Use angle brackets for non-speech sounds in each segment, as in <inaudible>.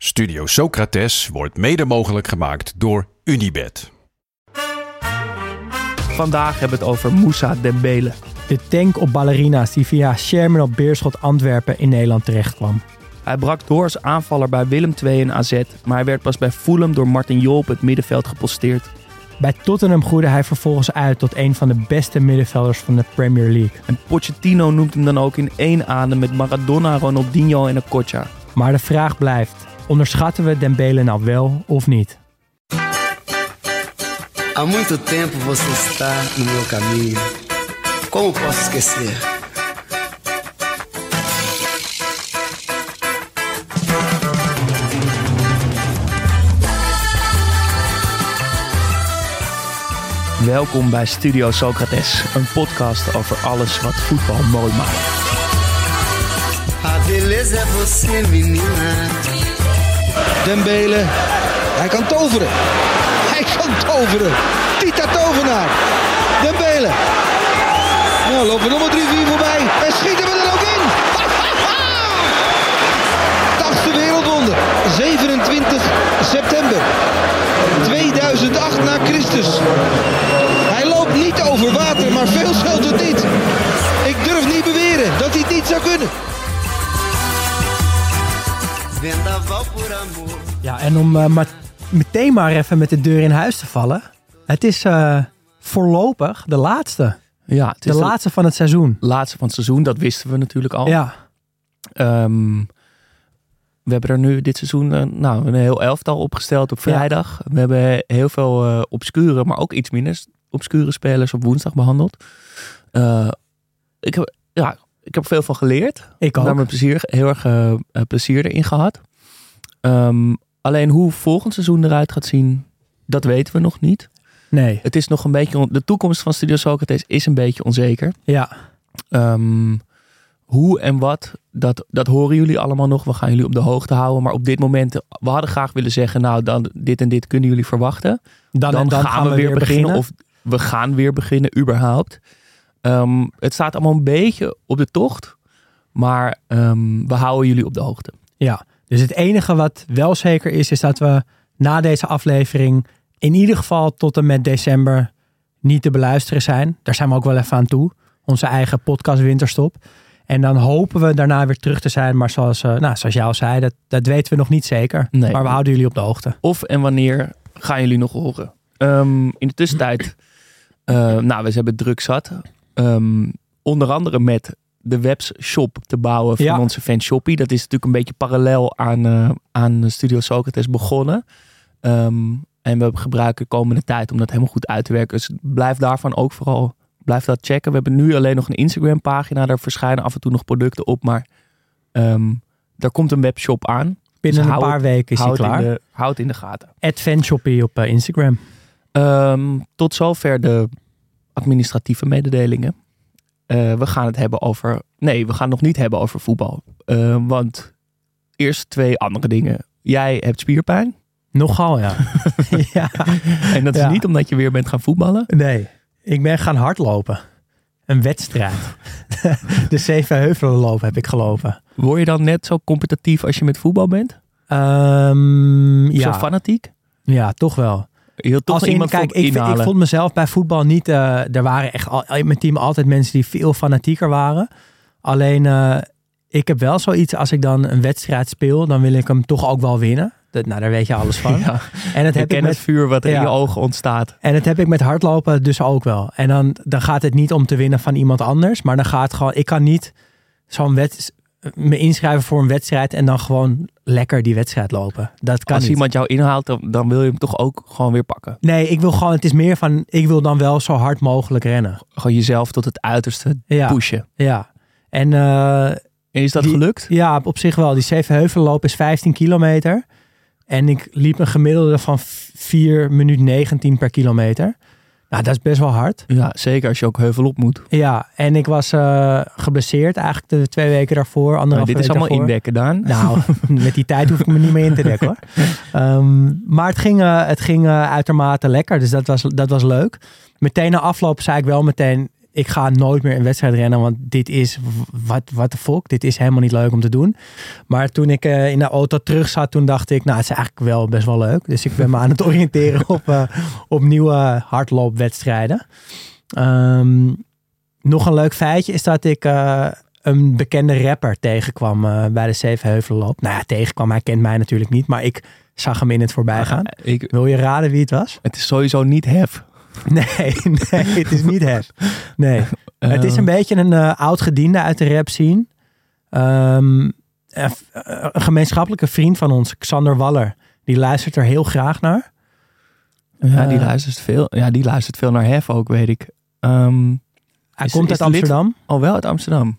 Studio Socrates wordt mede mogelijk gemaakt door Unibed. Vandaag hebben we het over Moussa Dembele. De tank op ballerina's die via Sherman op Beerschot Antwerpen in Nederland terechtkwam. Hij brak door als aanvaller bij Willem II en AZ, maar hij werd pas bij Fulham door Martin Jol op het middenveld geposteerd. Bij Tottenham groeide hij vervolgens uit tot een van de beste middenvelders van de Premier League. En Pochettino noemt hem dan ook in één adem met Maradona, Ronaldinho en Okocha. Maar de vraag blijft, onderschatten we Dembele nou wel of niet? Há muito tempo você está no meu caminho. Como posso esquecer? Welkom bij Studio Socrates, een podcast over alles wat voetbal mooi maakt. A beleza é você, menina. Dembele, hij kan toveren. Hij kan toveren. Tita Tovenaar. Dembele. Nou, lopen nummer 3, 4 voorbij. En schieten we er ook in. <laughs> Tachste wereldwonder. 27 september. 2008 na Christus. Hij loopt niet over water, maar veel scheelt het niet. Ik durf niet beweren dat hij het niet zou kunnen. Vendaval por amor. Ja, en om maar meteen maar even met de deur in huis te vallen. Het is eh, voorlopig de laatste. Ja, het De is de laatste van het seizoen. laatste van het seizoen, dat wisten we natuurlijk al. Ja, Ehm, we hebben er nu dit seizoen eh, nou, een heel elftal opgesteld op Ja. vrijdag. We hebben heel veel eh, obscure, maar ook iets minder obscure spelers op woensdag behandeld. Eh, ik, heb, ja, ik heb veel van geleerd. ik Daar ook. mijn plezier, heel erg eh, eh, plezier erin gehad. Ehm, alleen hoe volgend seizoen eruit gaat zien, dat weten we nog niet. Nee, Het is nog een beetje, de toekomst van Studio Socrates is een beetje onzeker. ja. Ehm, hoe en wat, dat, dat horen jullie allemaal nog. We gaan jullie op de hoogte houden. Maar op dit moment, we hadden graag willen zeggen, nou, dan, dit en dit kunnen jullie verwachten. Dan, Dan, gaan, we weer beginnen. Of we gaan weer beginnen, überhaupt. Ehm, het staat allemaal een beetje op de tocht. Maar ehm, we houden jullie op de hoogte. Ja, dus het enige wat wel zeker is, is dat we na deze aflevering in ieder geval tot en met december niet te beluisteren zijn. Daar zijn we ook wel even aan toe. Onze eigen podcast Winterstop. En dan hopen we daarna weer terug te zijn. Maar zoals, eh, nou, zoals jij al zei, dat, dat weten we nog niet zeker. Nee. Maar we houden jullie op de hoogte. Of en wanneer gaan jullie nog horen? Ehm, in de tussentijd, eh, nou, we hebben druk zat. Ehm, onder andere met de webshop te bouwen van Ja. onze fan Shoppy. Dat is natuurlijk een beetje parallel aan, eh, aan Studio Socrates begonnen. Ehm, en we gebruiken de komende tijd om dat helemaal goed uit te werken. Dus blijf daarvan ook vooral, blijf dat checken. We hebben nu alleen nog een Instagram pagina. Daar verschijnen af en toe nog producten op. Maar ehm daar komt een webshop aan. Binnen Dus een paar weken is hij Houd in, klaar. de, houd in de gaten. Adventshoppie op eh, Instagram. Tot zover de administratieve mededelingen. Eh, we gaan het hebben over. Nee, we gaan het nog niet hebben over voetbal. Eh, want eerst twee andere dingen. Jij hebt spierpijn. Nogal, ja. <laughs> ja. En dat is Ja. niet omdat je weer bent gaan voetballen. Nee, ik ben gaan hardlopen. Een wedstrijd. <laughs> de Zevenheuvelenloop heb ik gelopen. Word je dan net zo competitief als je met voetbal bent? Zo ja, fanatiek? ja, toch wel. Wilt toch Als in, kijk, ik, ik vond mezelf bij voetbal niet. eh, er waren echt al, in mijn team altijd mensen die veel fanatieker waren. Alleen, eh, ik heb wel zoiets. Als ik dan een wedstrijd speel, dan wil ik hem toch ook wel winnen. Dat, nou, daar weet je alles van. <laughs> Ja, En ik heb ik met het vuur wat er in je ogen ontstaat. En dat heb ik met hardlopen dus ook wel. En dan, dan gaat het niet om te winnen van iemand anders. Maar dan gaat het gewoon... Ik kan niet zo'n wet, me inschrijven voor een wedstrijd... en dan gewoon lekker die wedstrijd lopen. Dat kan Als niet. iemand jou inhaalt, dan, dan wil je hem toch ook gewoon weer pakken. Nee, ik wil gewoon... Het is meer van... Ik wil dan wel zo hard mogelijk rennen. Gewoon jezelf tot het uiterste Ja, pushen. ja. En eh, En is dat Die- gelukt? ja, op zich wel. Die Zevenheuvelenloop is 15 kilometer. En ik liep een gemiddelde van 4 minuut 19 per kilometer. Nou, dat is best wel hard. Ja, zeker als je ook heuvel op moet. Ja, en ik was eh, geblesseerd eigenlijk de twee weken daarvoor. Anderhalf dit is allemaal daarvoor. indekken, Daan. Nou, <laughs> met die tijd hoef ik me niet meer in te dekken hoor. <laughs> Ehm, maar het ging, eh, het ging eh, uitermate lekker, dus dat was, dat was leuk. Meteen na afloop zei ik wel meteen, ik ga nooit meer een wedstrijd rennen, want dit is, wat wat de fuck, dit is helemaal niet leuk om te doen. Maar toen ik eh, in de auto terug zat, toen dacht ik, nou het is eigenlijk wel best wel leuk. Dus ik ben me aan het <laughs> oriënteren op, eh, op nieuwe hardloopwedstrijden. Ehm, nog een leuk feitje is dat ik eh, een bekende rapper tegenkwam bij de Zevenheuvelenloop. Nou ja, tegenkwam, hij kent mij natuurlijk niet, maar ik zag hem in het voorbijgaan. Ik, Wil je raden wie het was? het is sowieso niet hef. <laughs> Nee, nee, het is niet Hef. Nee, het is Eh, een beetje een eh, oud gediende uit de rap scene. Ehm, een, een gemeenschappelijke vriend van ons, Xander Waller, die luistert er heel graag naar. Ja, die Eh, luistert veel. Ja, die luistert veel naar hef ook, weet ik. Ehm, Hij Is- komt is uit lid- Amsterdam, oh, wel uit Amsterdam.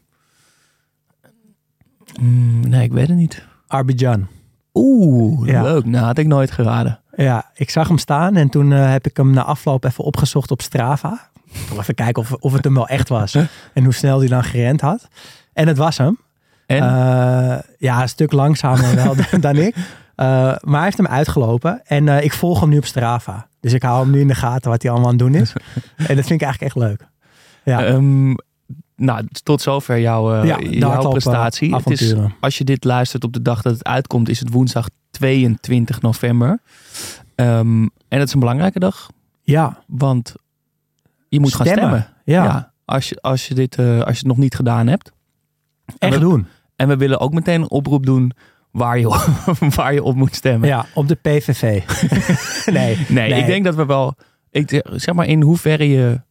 Mm, nee, ik weet het niet. Arbidjan. Oeh, Ja. leuk. Nou, had ik nooit geraden. Ja, ik zag hem staan en toen eh, heb ik hem na afloop even opgezocht op Strava. Om even kijken of, of het hem wel echt was. En hoe snel hij dan gerend had. En het was hem. En? Eh, ja, een stuk langzamer wel <laughs> dan- dan ik. Eh, maar hij heeft hem uitgelopen. En ik volg hem nu op Strava. Dus ik hou hem nu in de gaten wat hij allemaal aan het doen is. <laughs> en dat vind ik eigenlijk echt leuk. Ja, Ehm, nou, tot zover jouw, Ja, jouw prestatie. Het is, avonturen. als je dit luistert op de dag dat het uitkomt, is het woensdag 22 november. Ehm, en dat is een belangrijke dag, ja, want je moet gaan Stemmen. ja. als, je, als, je dit, eh, als je het nog niet gedaan hebt. echt we- doen. En we willen ook meteen een oproep doen waar je, <laughs> waar je op moet stemmen. Ja, op de PVV. <laughs> nee, Nee, ik denk dat we wel, ik, zeg maar in hoeverre je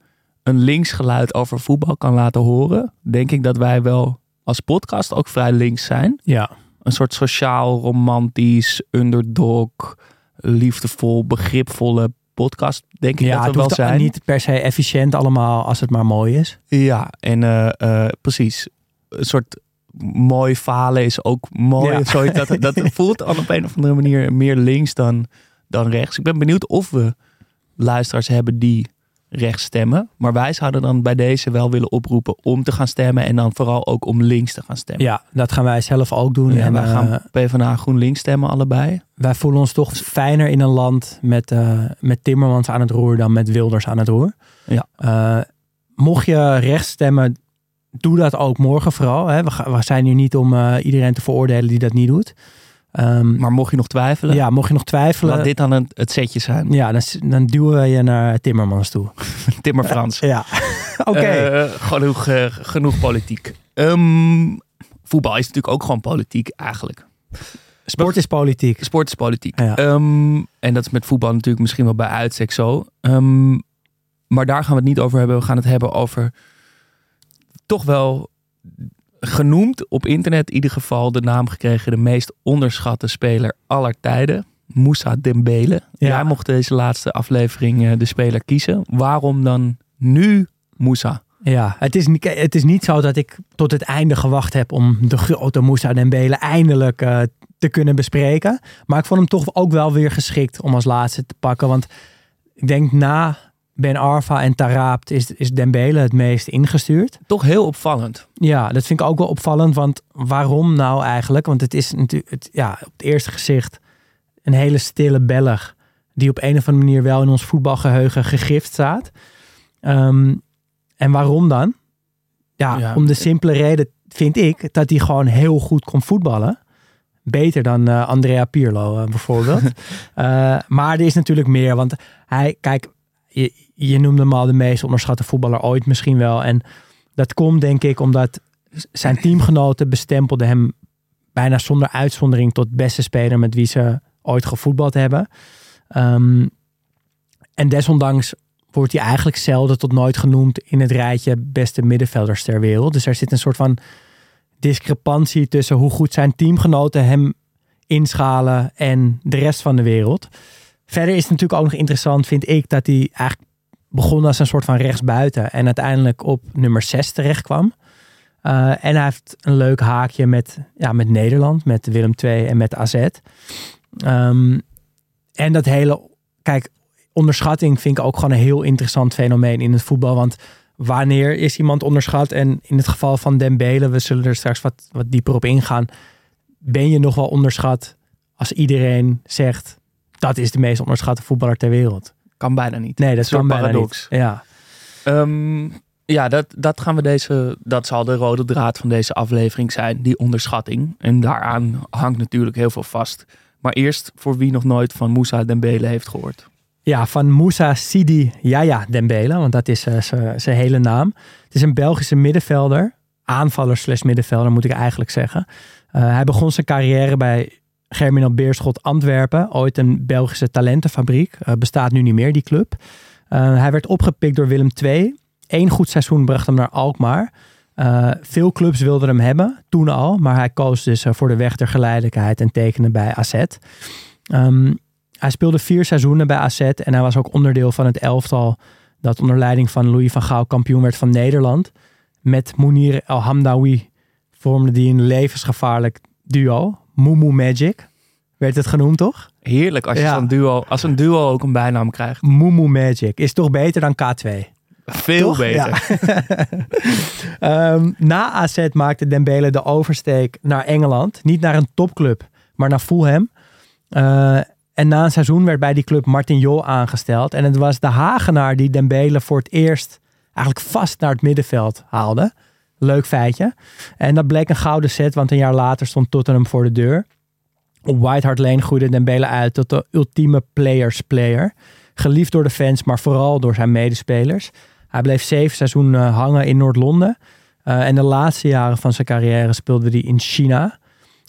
een links geluid over voetbal kan laten horen, denk ik dat wij wel als podcast ook vrij links zijn. Ja, Een soort sociaal, romantisch, underdog, liefdevol, begripvolle podcast, denk ik ja dat het we wel zijn. niet per se efficiënt allemaal als het maar mooi is. Ja, en eh, eh, precies. Een soort mooi falen is ook mooi. Ja. Dat, dat <laughs> voelt dan op een of andere manier meer links dan, dan rechts. Ik ben benieuwd of we luisteraars hebben die rechts stemmen. Maar wij zouden dan bij deze wel willen oproepen om te gaan stemmen. En dan vooral ook om links te gaan stemmen. Ja, dat gaan wij zelf ook doen. Ja, en wij eh, gaan PvdA GroenLinks stemmen allebei. wij voelen ons toch fijner in een land met, eh, met Timmermans aan het roer dan met Wilders aan het roer. Ja. Eh, mocht je rechts stemmen, doe dat ook morgen vooral. Hè. We, zijn hier niet om eh, iedereen te veroordelen die dat niet doet. Ehm, Maar mocht je nog twijfelen, ja, mocht je nog twijfelen, laat dit dan een, het setje zijn. ja, dan, dan duwen we je naar Timmermans toe. <laughs> Timmer Frans. <laughs> Ja, <laughs> oké. Eh, genoeg, eh, genoeg politiek. Ehm, voetbal is natuurlijk ook gewoon politiek eigenlijk. Sport is politiek. Sport is politiek. Ja. Ehm, en dat is met voetbal natuurlijk misschien wel bij uitstek zo. Maar daar gaan we het niet over hebben. We gaan het hebben over toch wel genoemd op internet in ieder geval de naam gekregen de meest onderschatte speler aller tijden. Moussa Dembele. Ja. Jij mocht deze laatste aflevering eh, de speler kiezen. Waarom dan nu Moussa? Ja, het is, niet, het is niet zo dat ik tot het einde gewacht heb om de grote Moussa Dembele eindelijk eh, te kunnen bespreken. Maar ik vond hem toch ook wel weer geschikt om als laatste te pakken. Want ik denk na Ben Arfa en Taraabt is, is Dembele het meest ingestuurd. Toch heel opvallend. Ja, dat vind ik ook wel opvallend. Want waarom nou eigenlijk? Want het is natuurlijk ja, op het eerste gezicht een hele stille Belg. Die op een of andere manier wel in ons voetbalgeheugen gegrift staat. Ehm, en waarom dan? Ja, Ja. om de simpele reden vind ik dat hij gewoon heel goed kon voetballen. Beter dan eh, Andrea Pirlo eh, bijvoorbeeld. <laughs> Eh, maar er is natuurlijk meer. Want hij, kijk, je, je noemde hem al de meest onderschatte voetballer ooit misschien wel. En dat komt denk ik omdat zijn <clears throat> teamgenoten bestempelden hem bijna zonder uitzondering tot beste speler met wie ze ooit gevoetbald hebben. Ehm, en desondanks wordt hij eigenlijk zelden tot nooit genoemd in het rijtje beste middenvelders ter wereld. Dus er zit een soort van discrepantie tussen hoe goed zijn teamgenoten hem inschalen en de rest van de wereld. Verder is het natuurlijk ook nog interessant, vind ik, dat hij eigenlijk begon als een soort van rechtsbuiten en uiteindelijk op nummer 6 terecht kwam. Eh, en hij heeft een leuk haakje met, ja, met Nederland, met Willem II en met AZ. Ehm, en dat hele, kijk, onderschatting vind ik ook gewoon een heel interessant fenomeen in het voetbal. Want wanneer is iemand onderschat? En in het geval van Dembele, we zullen er straks wat, wat dieper op ingaan. Ben je nog wel onderschat als iedereen zegt dat is de meest onderschatte voetballer ter wereld? Kan bijna niet. Nee, dat Een kan bijna paradox. niet. Ja. Ehm, ja, dat, dat gaan we deze. Dat zal de rode draad van deze aflevering zijn, die onderschatting. En daaraan hangt natuurlijk heel veel vast. Maar eerst voor wie nog nooit van Moussa Dembele heeft gehoord. Ja, van Moussa Sidi Yaya Dembele, want dat is eh, zijn hele naam. Het is een Belgische middenvelder, aanvaller slash middenvelder moet ik eigenlijk zeggen. Eh, hij begon zijn carrière bij Germinal Beerschot Antwerpen, ooit een Belgische talentenfabriek. Eh, bestaat nu niet meer, die club. Eh, hij werd opgepikt door Willem II. Eén goed seizoen bracht hem naar Alkmaar. Eh, veel clubs wilden hem hebben, toen al. Maar hij koos dus voor de weg der geleidelijkheid en tekende bij AZ. Ehm, hij speelde vier seizoenen bij AZ en hij was ook onderdeel van het elftal dat onder leiding van Louis van Gaal kampioen werd van Nederland. Met Mounir El Hamdawi vormde die een levensgevaarlijk duo. Mumu Magic werd het genoemd, toch? Heerlijk als, je Ja. zo'n duo, als een duo ook een bijnaam krijgt. Mumu Magic is toch beter dan K2? Veel Toch? beter. <laughs> Ehm, na AZ maakte Dembele de oversteek naar Engeland. Niet naar een topclub, maar naar Fulham. Eh, en na een seizoen werd bij die club Martin Jol aangesteld. En het was de Hagenaar die Dembele voor het eerst eigenlijk vast naar het middenveld haalde. Leuk feitje. En dat bleek een gouden set, want een jaar later stond Tottenham voor de deur. Op White Hart Lane groeide Dembele uit tot de ultieme players player. Geliefd door de fans, maar vooral door zijn medespelers. Hij bleef zeven seizoenen hangen in Noord-Londen. Eh, en de laatste jaren van zijn carrière speelde hij in China.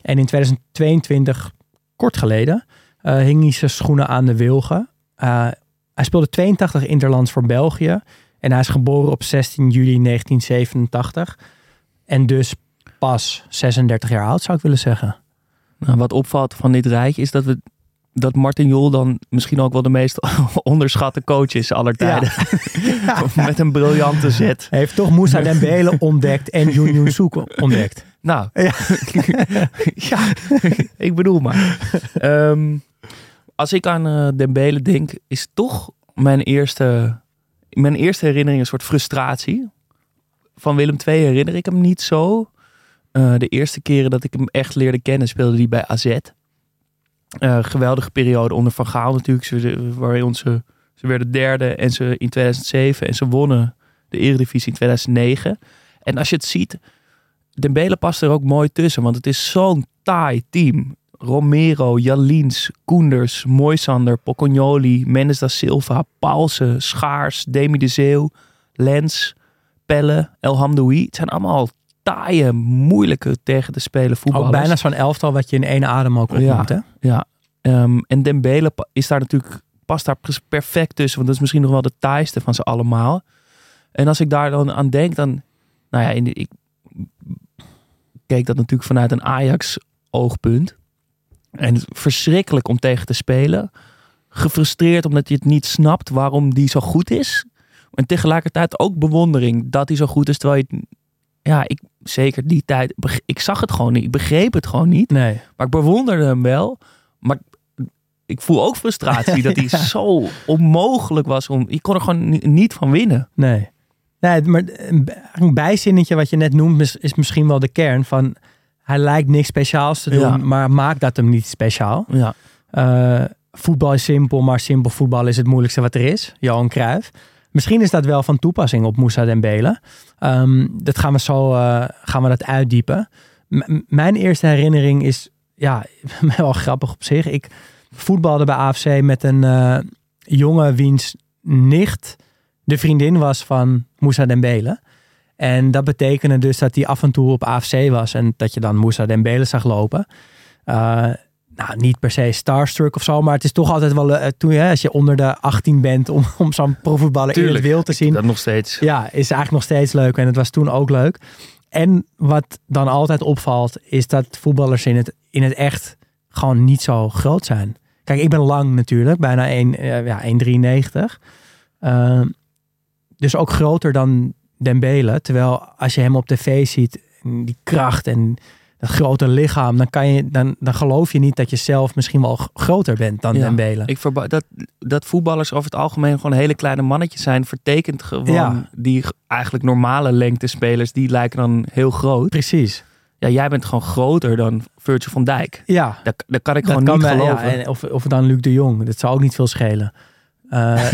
En in 2022, kort geleden, eh, hing hij zijn schoenen aan de wilgen. Eh, hij speelde 82 interlands voor België. En hij is geboren op 16 juli 1987. En dus pas 36 jaar oud, zou ik willen zeggen. Nou, wat opvalt van dit rijtje is dat, we, dat Martin Jol dan misschien ook wel de meest <laughs> onderschatte coach is aller tijden. <laughs> Met een briljante zet. Hij heeft toch Moussa Dembele ontdekt en <laughs> Yoon Soek ontdekt. Nou, Ja. ja, ik bedoel maar. Ehm, als ik aan eh, Dembele denk, is toch mijn eerste, mijn eerste herinnering een soort frustratie. Van Willem II herinner ik hem niet zo. Eh, de eerste keren dat ik hem echt leerde kennen, speelde hij bij AZ. Eh, geweldige periode onder Van Gaal natuurlijk. Ze, waarin ze, ze werden derde en ze in 2007 en ze wonnen de Eredivisie in 2009. En als je het ziet, Dembele past er ook mooi tussen, want het is zo'n taai team. Romero, Jalins, Koenders, Moisander, Pocognoli, Mendes da Silva, Paulsen, Schaars, Demi de Zeeuw, Lens, Pelle, El Hamdoui. Het zijn allemaal taaie, moeilijke tegen te spelen voetballers. Ook bijna zo'n elftal wat je in één adem ook Ja. opnoemt. Hè? Ja, ehm, en Dembele is daar natuurlijk, past daar perfect tussen. Want dat is misschien nog wel de taaiste van ze allemaal. En als ik daar dan aan denk, dan... Nou ja, in de- ik keek dat natuurlijk vanuit een Ajax-oogpunt. En verschrikkelijk om tegen te spelen. Gefrustreerd omdat je het niet snapt waarom die zo goed is. En tegelijkertijd ook bewondering dat hij zo goed is. Terwijl je... Ja, ik, zeker die tijd... Ik zag het gewoon niet. Ik begreep het gewoon niet. Nee. Maar ik bewonderde hem wel. Maar ik voel ook frustratie dat hij <laughs> zo onmogelijk was. Om, je kon er gewoon ni- niet van winnen. Nee. nee maar een b- een bijzinnetje wat je net noemt is, is misschien wel de kern van... Hij lijkt niks speciaals te doen, Ja. maar maakt dat hem niet speciaal. Ja. Eh, voetbal is simpel, maar simpel voetbal is het moeilijkste wat er is. Johan Cruijff. Misschien is dat wel van toepassing op Moussa Dembele. Ehm, dat gaan we zo eh, gaan we dat uitdiepen. M- mijn eerste herinnering is ja, <laughs> wel grappig op zich. Ik voetbalde bij AFC met een eh, jongen wiens nicht de vriendin was van Moussa Dembele. En dat betekende dus dat hij af en toe op AFC was en dat je dan Moussa Dembele zag lopen. Eh, nou, niet per se starstruck of zo, maar het is toch altijd wel, eh, toen je, als je onder de 18 bent, om, <laughs> om zo'n profvoetballer in het wild te zien. Dat nog steeds. Ja, is eigenlijk nog steeds leuk en het was toen ook leuk. En wat dan altijd opvalt, is dat voetballers in het, in het echt gewoon niet zo groot zijn. Kijk, ik ben lang natuurlijk, bijna 1, eh, ja, 1,93. Ehm, dus ook groter dan Dembele. Terwijl als je hem op tv ziet, die kracht en dat grote lichaam, dan, kan je, dan, dan geloof je niet dat je zelf misschien wel groter bent dan Ja. Dembele. Ik dat, dat voetballers over het algemeen gewoon hele kleine mannetjes zijn, vertekent gewoon Ja. die eigenlijk normale lengtespelers, die lijken dan heel groot. Precies. Ja, jij bent gewoon groter dan Virgil van Dijk. Ja, Dat, dat kan ik dat gewoon kan niet ja. geloven. En of, of dan Luc de Jong, dat zou ook niet veel schelen. Eh, <laughs>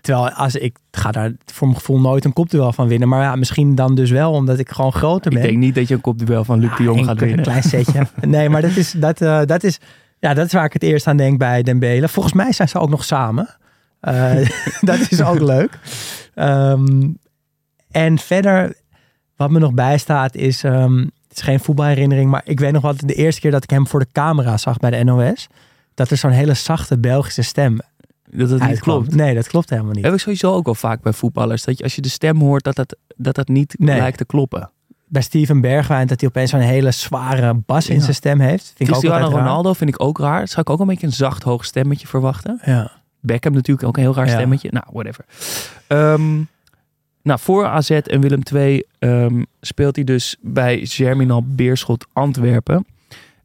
terwijl als ik ga daar voor mijn gevoel nooit een kopduel van winnen. Maar ja, misschien dan dus wel, omdat ik gewoon groter ik ben. denk niet dat je een kopduel van Luc de Jong gaat een winnen. klein setje. <laughs> nee, maar dat is, dat, eh, dat, is, ja, dat is waar ik het eerst aan denk bij Dembele. Volgens mij zijn ze ook nog samen. Eh, <laughs> dat is ook leuk. Ehm, en verder, wat me nog bijstaat is... ehm, het is geen voetbalherinnering, maar ik weet nog wat de eerste keer dat ik hem voor de camera zag bij de NOS. Dat er zo'n hele zachte Belgische stem Dat het niet klopt. Nee, dat klopt helemaal niet. Heb ik sowieso ook wel vaak bij voetballers. Dat je, als je de stem hoort, dat dat, dat, dat niet Nee. lijkt te kloppen. Bij Steven Bergwijn dat hij opeens zo'n hele zware bas in zijn stem heeft. Vind ik ook Cristiano altijd raar. Ronaldo vind ik ook raar. Zou ik ook een beetje een zacht hoog stemmetje verwachten. Ja. Beckham natuurlijk ook een heel raar Ja. stemmetje. Nou, whatever. Ehm, nou, voor AZ en Willem II ehm, speelt hij dus bij Germinal Beerschot Antwerpen.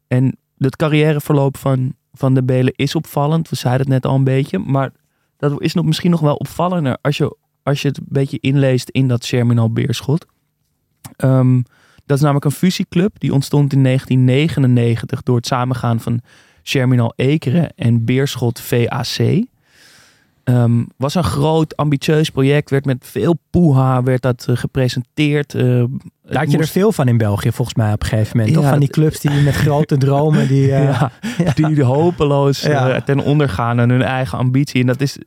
En het carrièreverloop van, van de Belen is opvallend. We zeiden het net al een beetje. Maar dat is nog, misschien nog wel opvallender als je, als je het een beetje inleest in dat Germinal Beerschot. Ehm, dat is namelijk een fusieclub. Die ontstond in 1999 door het samengaan van Germinal Ekeren en Beerschot VAC. Ehm, was een groot, ambitieus project. Werd met veel poeha werd dat eh, gepresenteerd. Het Daar had je er veel van in België volgens mij op een gegeven moment. Ja, toch? Van die clubs die met <laughs> grote dromen die... eh, ja, <laughs> die hopeloos eh, ten onder gaan aan hun eigen ambitie. En dat is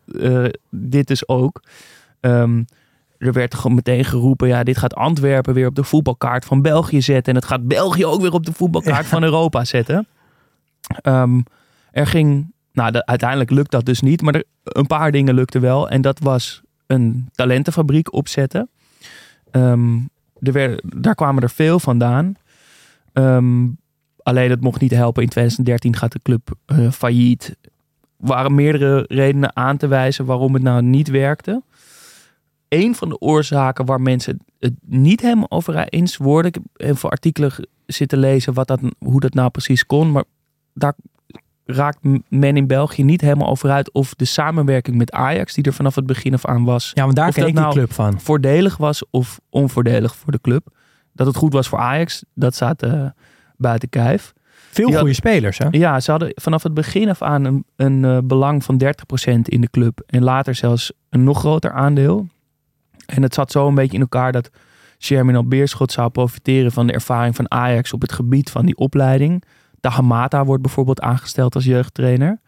dit dus ook. Ehm, er werd gewoon meteen geroepen, ja, dit gaat Antwerpen weer op de voetbalkaart van België zetten. En het gaat België ook weer op de voetbalkaart van Europa zetten. Ehm, er ging, nou, de- uiteindelijk lukt dat dus niet, maar een paar dingen lukten wel. En dat was een talentenfabriek opzetten. Ehm, er daar kwamen er veel vandaan. Ehm, alleen dat mocht niet helpen. In 2013 gaat de club eh, failliet. Waren meerdere redenen aan te wijzen waarom het nou niet werkte. Een van de oorzaken waar mensen het niet helemaal over eens worden. Ik heb veel artikelen zitten lezen wat dat, hoe dat nou precies kon. Maar daar raakt men in België niet helemaal over uit of de samenwerking met Ajax, die er vanaf het begin af aan was, Ja, want daar ken ik die nou- club van. voordelig was of onvoordelig voor de club. Dat het goed was voor Ajax, dat staat eh, buiten kijf. Veel goede spelers, hè? Ja, ze hadden vanaf het begin af aan een, een eh, belang van 30% in de club. En later zelfs een nog groter aandeel. En het zat zo een beetje in elkaar dat Germinal Beerschot zou profiteren van de ervaring van Ajax op het gebied van die opleiding. Tahamata wordt bijvoorbeeld aangesteld als jeugdtrainer.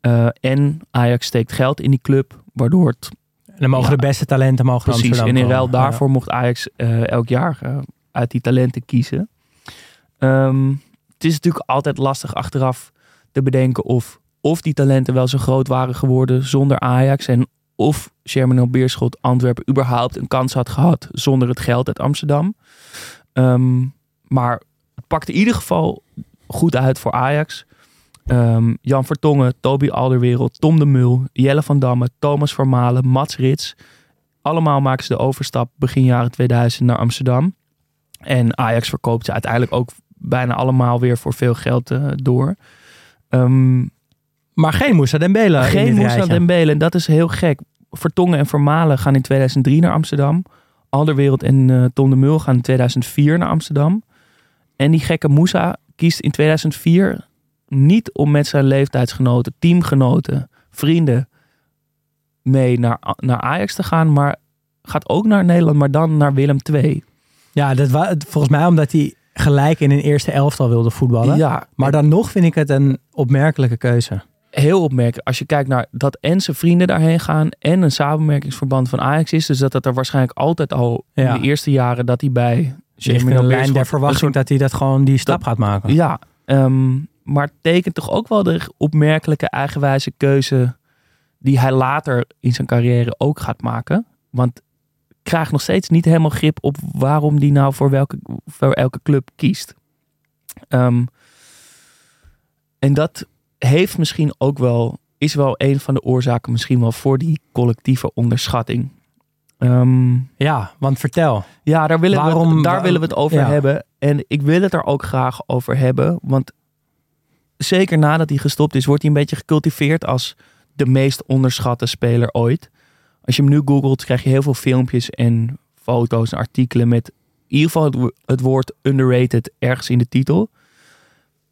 Eh, en Ajax steekt geld in die club, waardoor het En dan mogen Ja. de beste talenten mogen Precies, Amsterdam en in ruil daarvoor mocht Ajax eh, elk jaar eh, uit die talenten kiezen. Ehm, het is natuurlijk altijd lastig achteraf te bedenken of, of die talenten wel zo groot waren geworden zonder Ajax. En of Germinal Beerschot Antwerpen überhaupt een kans had gehad zonder het geld uit Amsterdam. Ehm, maar het pakte in ieder geval goed uit voor Ajax. Ehm, Jan Vertongen, Toby Alderwereld, Tom de Mul, Jelle van Damme, Thomas Vermalen, Mats Rits. Allemaal maken ze de overstap begin jaren 2000 naar Amsterdam. En Ajax verkoopt ze uiteindelijk ook bijna allemaal weer voor veel geld eh, door. Ehm, Maar geen Moussa Dembele geen Moussa. Dembele. En dat is heel gek. Vertongen en Vermalen gaan in 2003 naar Amsterdam. Alderwereld en eh, Tom de Mul gaan in 2004 naar Amsterdam. En die gekke Moussa kiest in 2004 niet om met zijn leeftijdsgenoten, teamgenoten, vrienden mee naar, naar Ajax te gaan. Maar gaat ook naar Nederland, maar dan naar Willem II. Ja, dat wa- volgens mij omdat hij gelijk in een eerste elftal wilde voetballen. Ja, Maar dan nog vind ik het een opmerkelijke keuze. heel opmerkelijk. Als je kijkt naar dat en zijn vrienden daarheen gaan en een samenwerkingsverband van Ajax is. Dus dat het er waarschijnlijk altijd al Ja. in de eerste jaren dat hij bij In Germinal de lijn der verwachting dat hij dat gewoon die stap gaat maken. Ja, ehm, maar het tekent toch ook wel de opmerkelijke eigenwijze keuze die hij later in zijn carrière ook gaat maken. Want ik krijg nog steeds niet helemaal grip op waarom hij nou voor welke, voor elke club kiest. Ehm, en dat heeft misschien ook wel, is wel een van de oorzaken misschien wel voor die collectieve onderschatting. Ehm, Ja, want vertel. ja, daar willen, we, het- daar willen we het over ja. hebben. En ik wil het er ook graag over hebben. Want zeker nadat hij gestopt is, wordt hij een beetje gecultiveerd als de meest onderschatte speler ooit. Als je hem nu googelt, krijg je heel veel filmpjes en foto's en artikelen met in ieder geval het woord underrated ergens in de titel.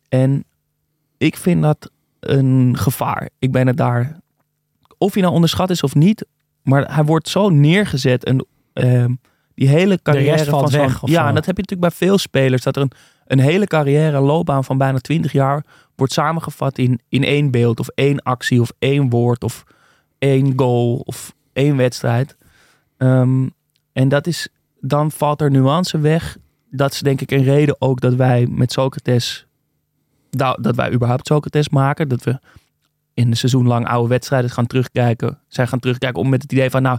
En ik vind dat een gevaar. Ik ben het daar, of hij nou onderschat is of niet, maar hij wordt zo neergezet en ehm, die hele carrière rest van weg Ja, en dat heb je natuurlijk bij veel spelers. Dat er een, een hele carrière, loopbaan van bijna 20 jaar wordt samengevat in, in één beeld of één actie of één woord of één goal of één wedstrijd. Ehm, en dat is, dan valt er nuance weg. Dat is denk ik een reden ook dat wij met Socrates, dat, dat wij überhaupt Socrates maken. Dat we in een seizoen lang oude wedstrijden gaan terugkijken. Zijn gaan terugkijken om met het idee van, nou,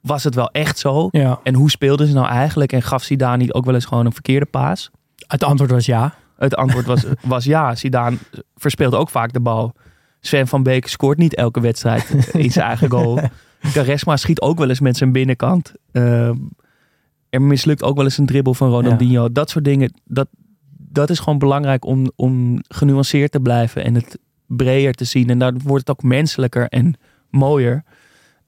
was het wel echt zo? Ja. En hoe speelden ze nou eigenlijk? En gaf Zidane niet ook wel eens gewoon een verkeerde paas? Het antwoord was ja. Het antwoord was, <laughs> was ja. Zidane verspeelt ook vaak de bal. Sven van Beek scoort niet elke wedstrijd in zijn eigen goal. <laughs> Caresma schiet ook wel eens met zijn binnenkant. Ehm, er mislukt ook wel eens een dribbel van Ronaldinho. Dat soort dingen, dat, dat is gewoon belangrijk om, om genuanceerd te blijven en het breder te zien. En daar wordt het ook menselijker en mooier.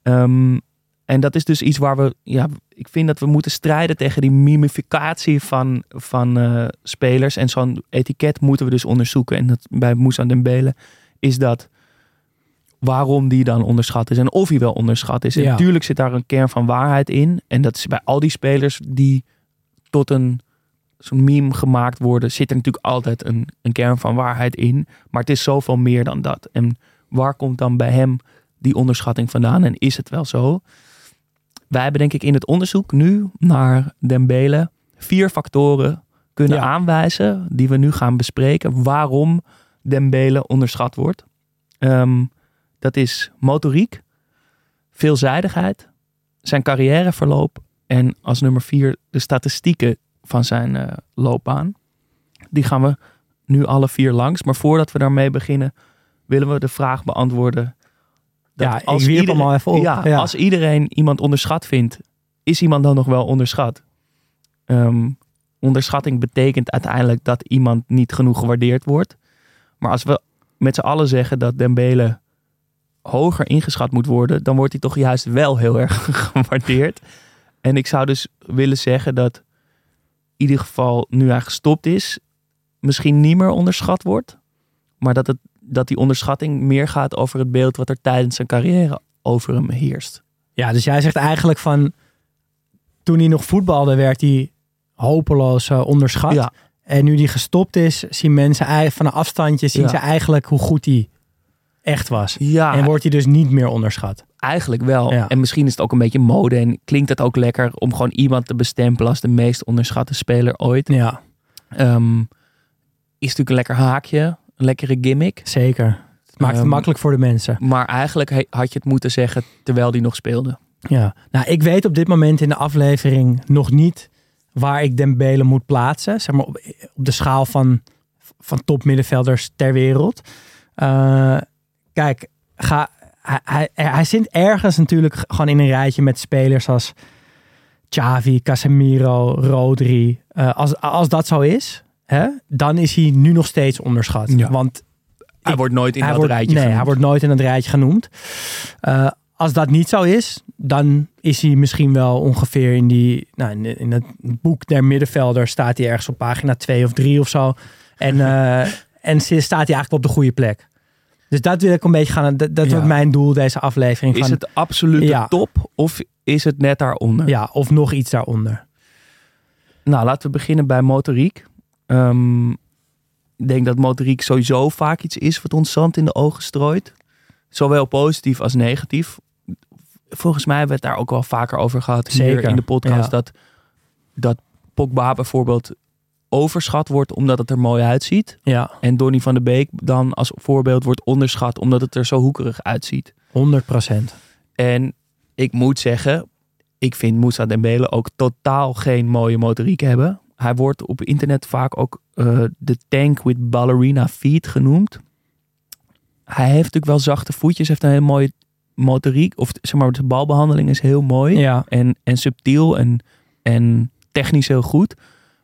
Ehm, en dat is dus iets waar we, ja, ik vind dat we moeten strijden tegen die mimificatie van, van eh, spelers. En zo'n etiket moeten we dus onderzoeken. En dat bij Moussa Dembele is dat waarom die dan onderschat is en of hij wel onderschat is. En Ja. natuurlijk zit daar een kern van waarheid in. En dat is bij al die spelers die tot een zo'n meme gemaakt worden, zit er natuurlijk altijd een, een kern van waarheid in. Maar het is zoveel meer dan dat. En waar komt dan bij hem die onderschatting vandaan? En is het wel zo? Wij hebben denk ik in het onderzoek nu naar Dembele vier factoren kunnen Ja. aanwijzen die we nu gaan bespreken waarom Dembele onderschat wordt. Ehm, dat is motoriek, veelzijdigheid, zijn carrièreverloop en als nummer vier de statistieken van zijn eh, loopbaan. Die gaan we nu alle vier langs. Maar voordat we daarmee beginnen, willen we de vraag beantwoorden. dat Ja, ik wierp hem al even op. Ja, Ja. Als iedereen iemand onderschat vindt, is iemand dan nog wel onderschat? Ehm, onderschatting betekent uiteindelijk dat iemand niet genoeg gewaardeerd wordt. Maar als we met z'n allen zeggen dat Dembele hoger ingeschat moet worden, dan wordt hij toch juist wel heel erg <laughs> gewaardeerd. En ik zou dus willen zeggen dat ieder geval nu hij gestopt is, misschien niet meer onderschat wordt. Maar dat, het, dat die onderschatting meer gaat over het beeld wat er tijdens zijn carrière over hem heerst. Ja, dus jij zegt eigenlijk van toen hij nog voetbalde werd hij hopeloos eh, onderschat. Ja, En nu die gestopt is, zien mensen van een afstandje zien Ja. ze eigenlijk hoe goed hij echt was. ja En wordt hij dus niet meer onderschat. eigenlijk wel. Ja. En misschien is het ook een beetje mode en klinkt het ook lekker om gewoon iemand te bestempelen als de meest onderschatte speler ooit. Ja, Ehm, is natuurlijk een lekker haakje, een lekkere gimmick. zeker. Het maakt het Ehm, makkelijk voor de mensen. Maar eigenlijk had je het moeten zeggen terwijl die nog speelde. Ja. Nou, ik weet op dit moment in de aflevering nog niet waar ik Dembele moet plaatsen. Zeg maar op, op de schaal van, van topmiddenvelders ter wereld. Eh, kijk, ga, hij, hij, hij zit ergens natuurlijk gewoon in een rijtje met spelers als Xavi, Casemiro, Rodri. Eh, als, als dat zo is, hè, dan is hij nu nog steeds onderschat. Ja. Want Hij Ik- wordt nooit in dat wordt, rijtje Nee, genoemd. hij wordt nooit in het rijtje genoemd. Eh, als dat niet zo is, dan is hij misschien wel ongeveer in die... Nou, in, in het boek der middenvelders staat hij ergens op pagina 2 of 3 of zo. En, eh, <laughs> en staat hij eigenlijk op de goede plek. Dus dat wil ik een beetje gaan... Dat, dat Ja. wordt mijn doel deze aflevering. Is van, het absolute Ja. top of is het net daaronder? Ja, of nog iets daaronder. Nou, laten we beginnen bij motoriek. Ehm, ik denk dat motoriek sowieso vaak iets is wat ons zand in de ogen strooit. Zowel positief als negatief. Volgens mij hebben we het daar ook wel vaker over gehad hier Zeker, in de podcast. ja. Dat, dat Pogba bijvoorbeeld overschat wordt omdat het er mooi uitziet. Ja, En Donny van de Beek dan als voorbeeld wordt onderschat omdat het er zo hoekerig uitziet. 100 procent. En ik moet zeggen, ik vind Moussa Dembele ook totaal geen mooie motoriek hebben. Hij wordt op internet vaak ook eh, de tank with ballerina feet genoemd. Hij heeft natuurlijk wel zachte voetjes, heeft een hele mooie motoriek. Of zeg maar, de balbehandeling is heel mooi Ja, en, en subtiel en, en technisch heel goed.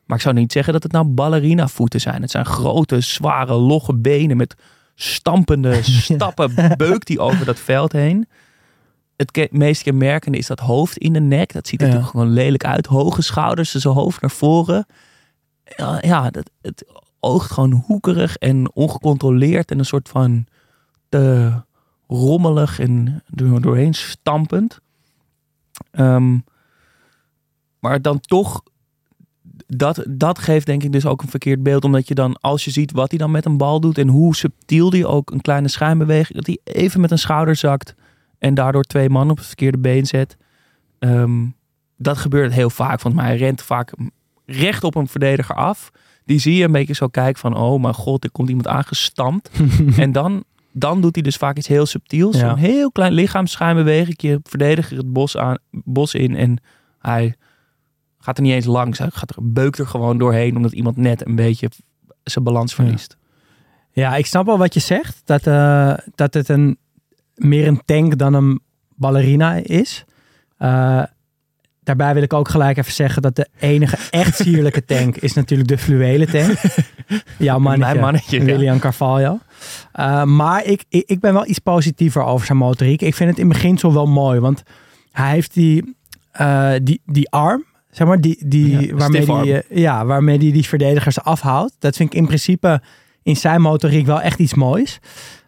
Maar ik zou niet zeggen dat het nou ballerina voeten zijn. Het zijn grote, zware, logge benen met stampende <laughs> stappen. Beukt die over dat veld heen. Het meest kenmerkende is dat hoofd in de nek. Dat ziet er Ja. natuurlijk gewoon lelijk uit. Hoge schouders, zijn hoofd naar voren. Ja, ja dat, het oogt gewoon hoekerig en ongecontroleerd. En een soort van te rommelig en doorheen stampend. Ehm, maar dan toch, dat, dat geeft denk ik dus ook een verkeerd beeld. Omdat je dan, als je ziet wat hij dan met een bal doet en hoe subtiel die ook een kleine schijnbeweging, dat hij even met een schouder zakt en daardoor twee man op het verkeerde been zet. Ehm, dat gebeurt heel vaak. Mij hij rent vaak recht op een verdediger af. Die zie je een beetje zo kijken van, oh mijn god, er komt iemand aangestampt. <laughs> en dan, dan doet hij dus vaak iets heel subtiels. Ja. Zo'n heel klein lichaamsschuimbeweging. Je verdediger het bos, aan, bos in en hij gaat er niet eens langs. Hij gaat er, beukt er gewoon doorheen omdat iemand net een beetje zijn balans verliest. Ja, ik snap wel wat je zegt. Dat, eh, dat het een, meer een tank dan een ballerina is. Eh, daarbij wil ik ook gelijk even zeggen dat de enige echt <laughs> sierlijke tank is natuurlijk de fluwelen tank. Jouw mannetje, Mijn mannetje, ja. William Carvalho. Eh, maar ik, ik, ben wel iets positiever over zijn motoriek. Ik vind het in beginsel wel mooi, want hij heeft die, die, die arm, zeg maar, die, die, Ja, waarmee, die, eh, ja, waarmee die, die verdedigers afhoudt. Dat vind ik in principe in zijn motoriek wel echt iets moois.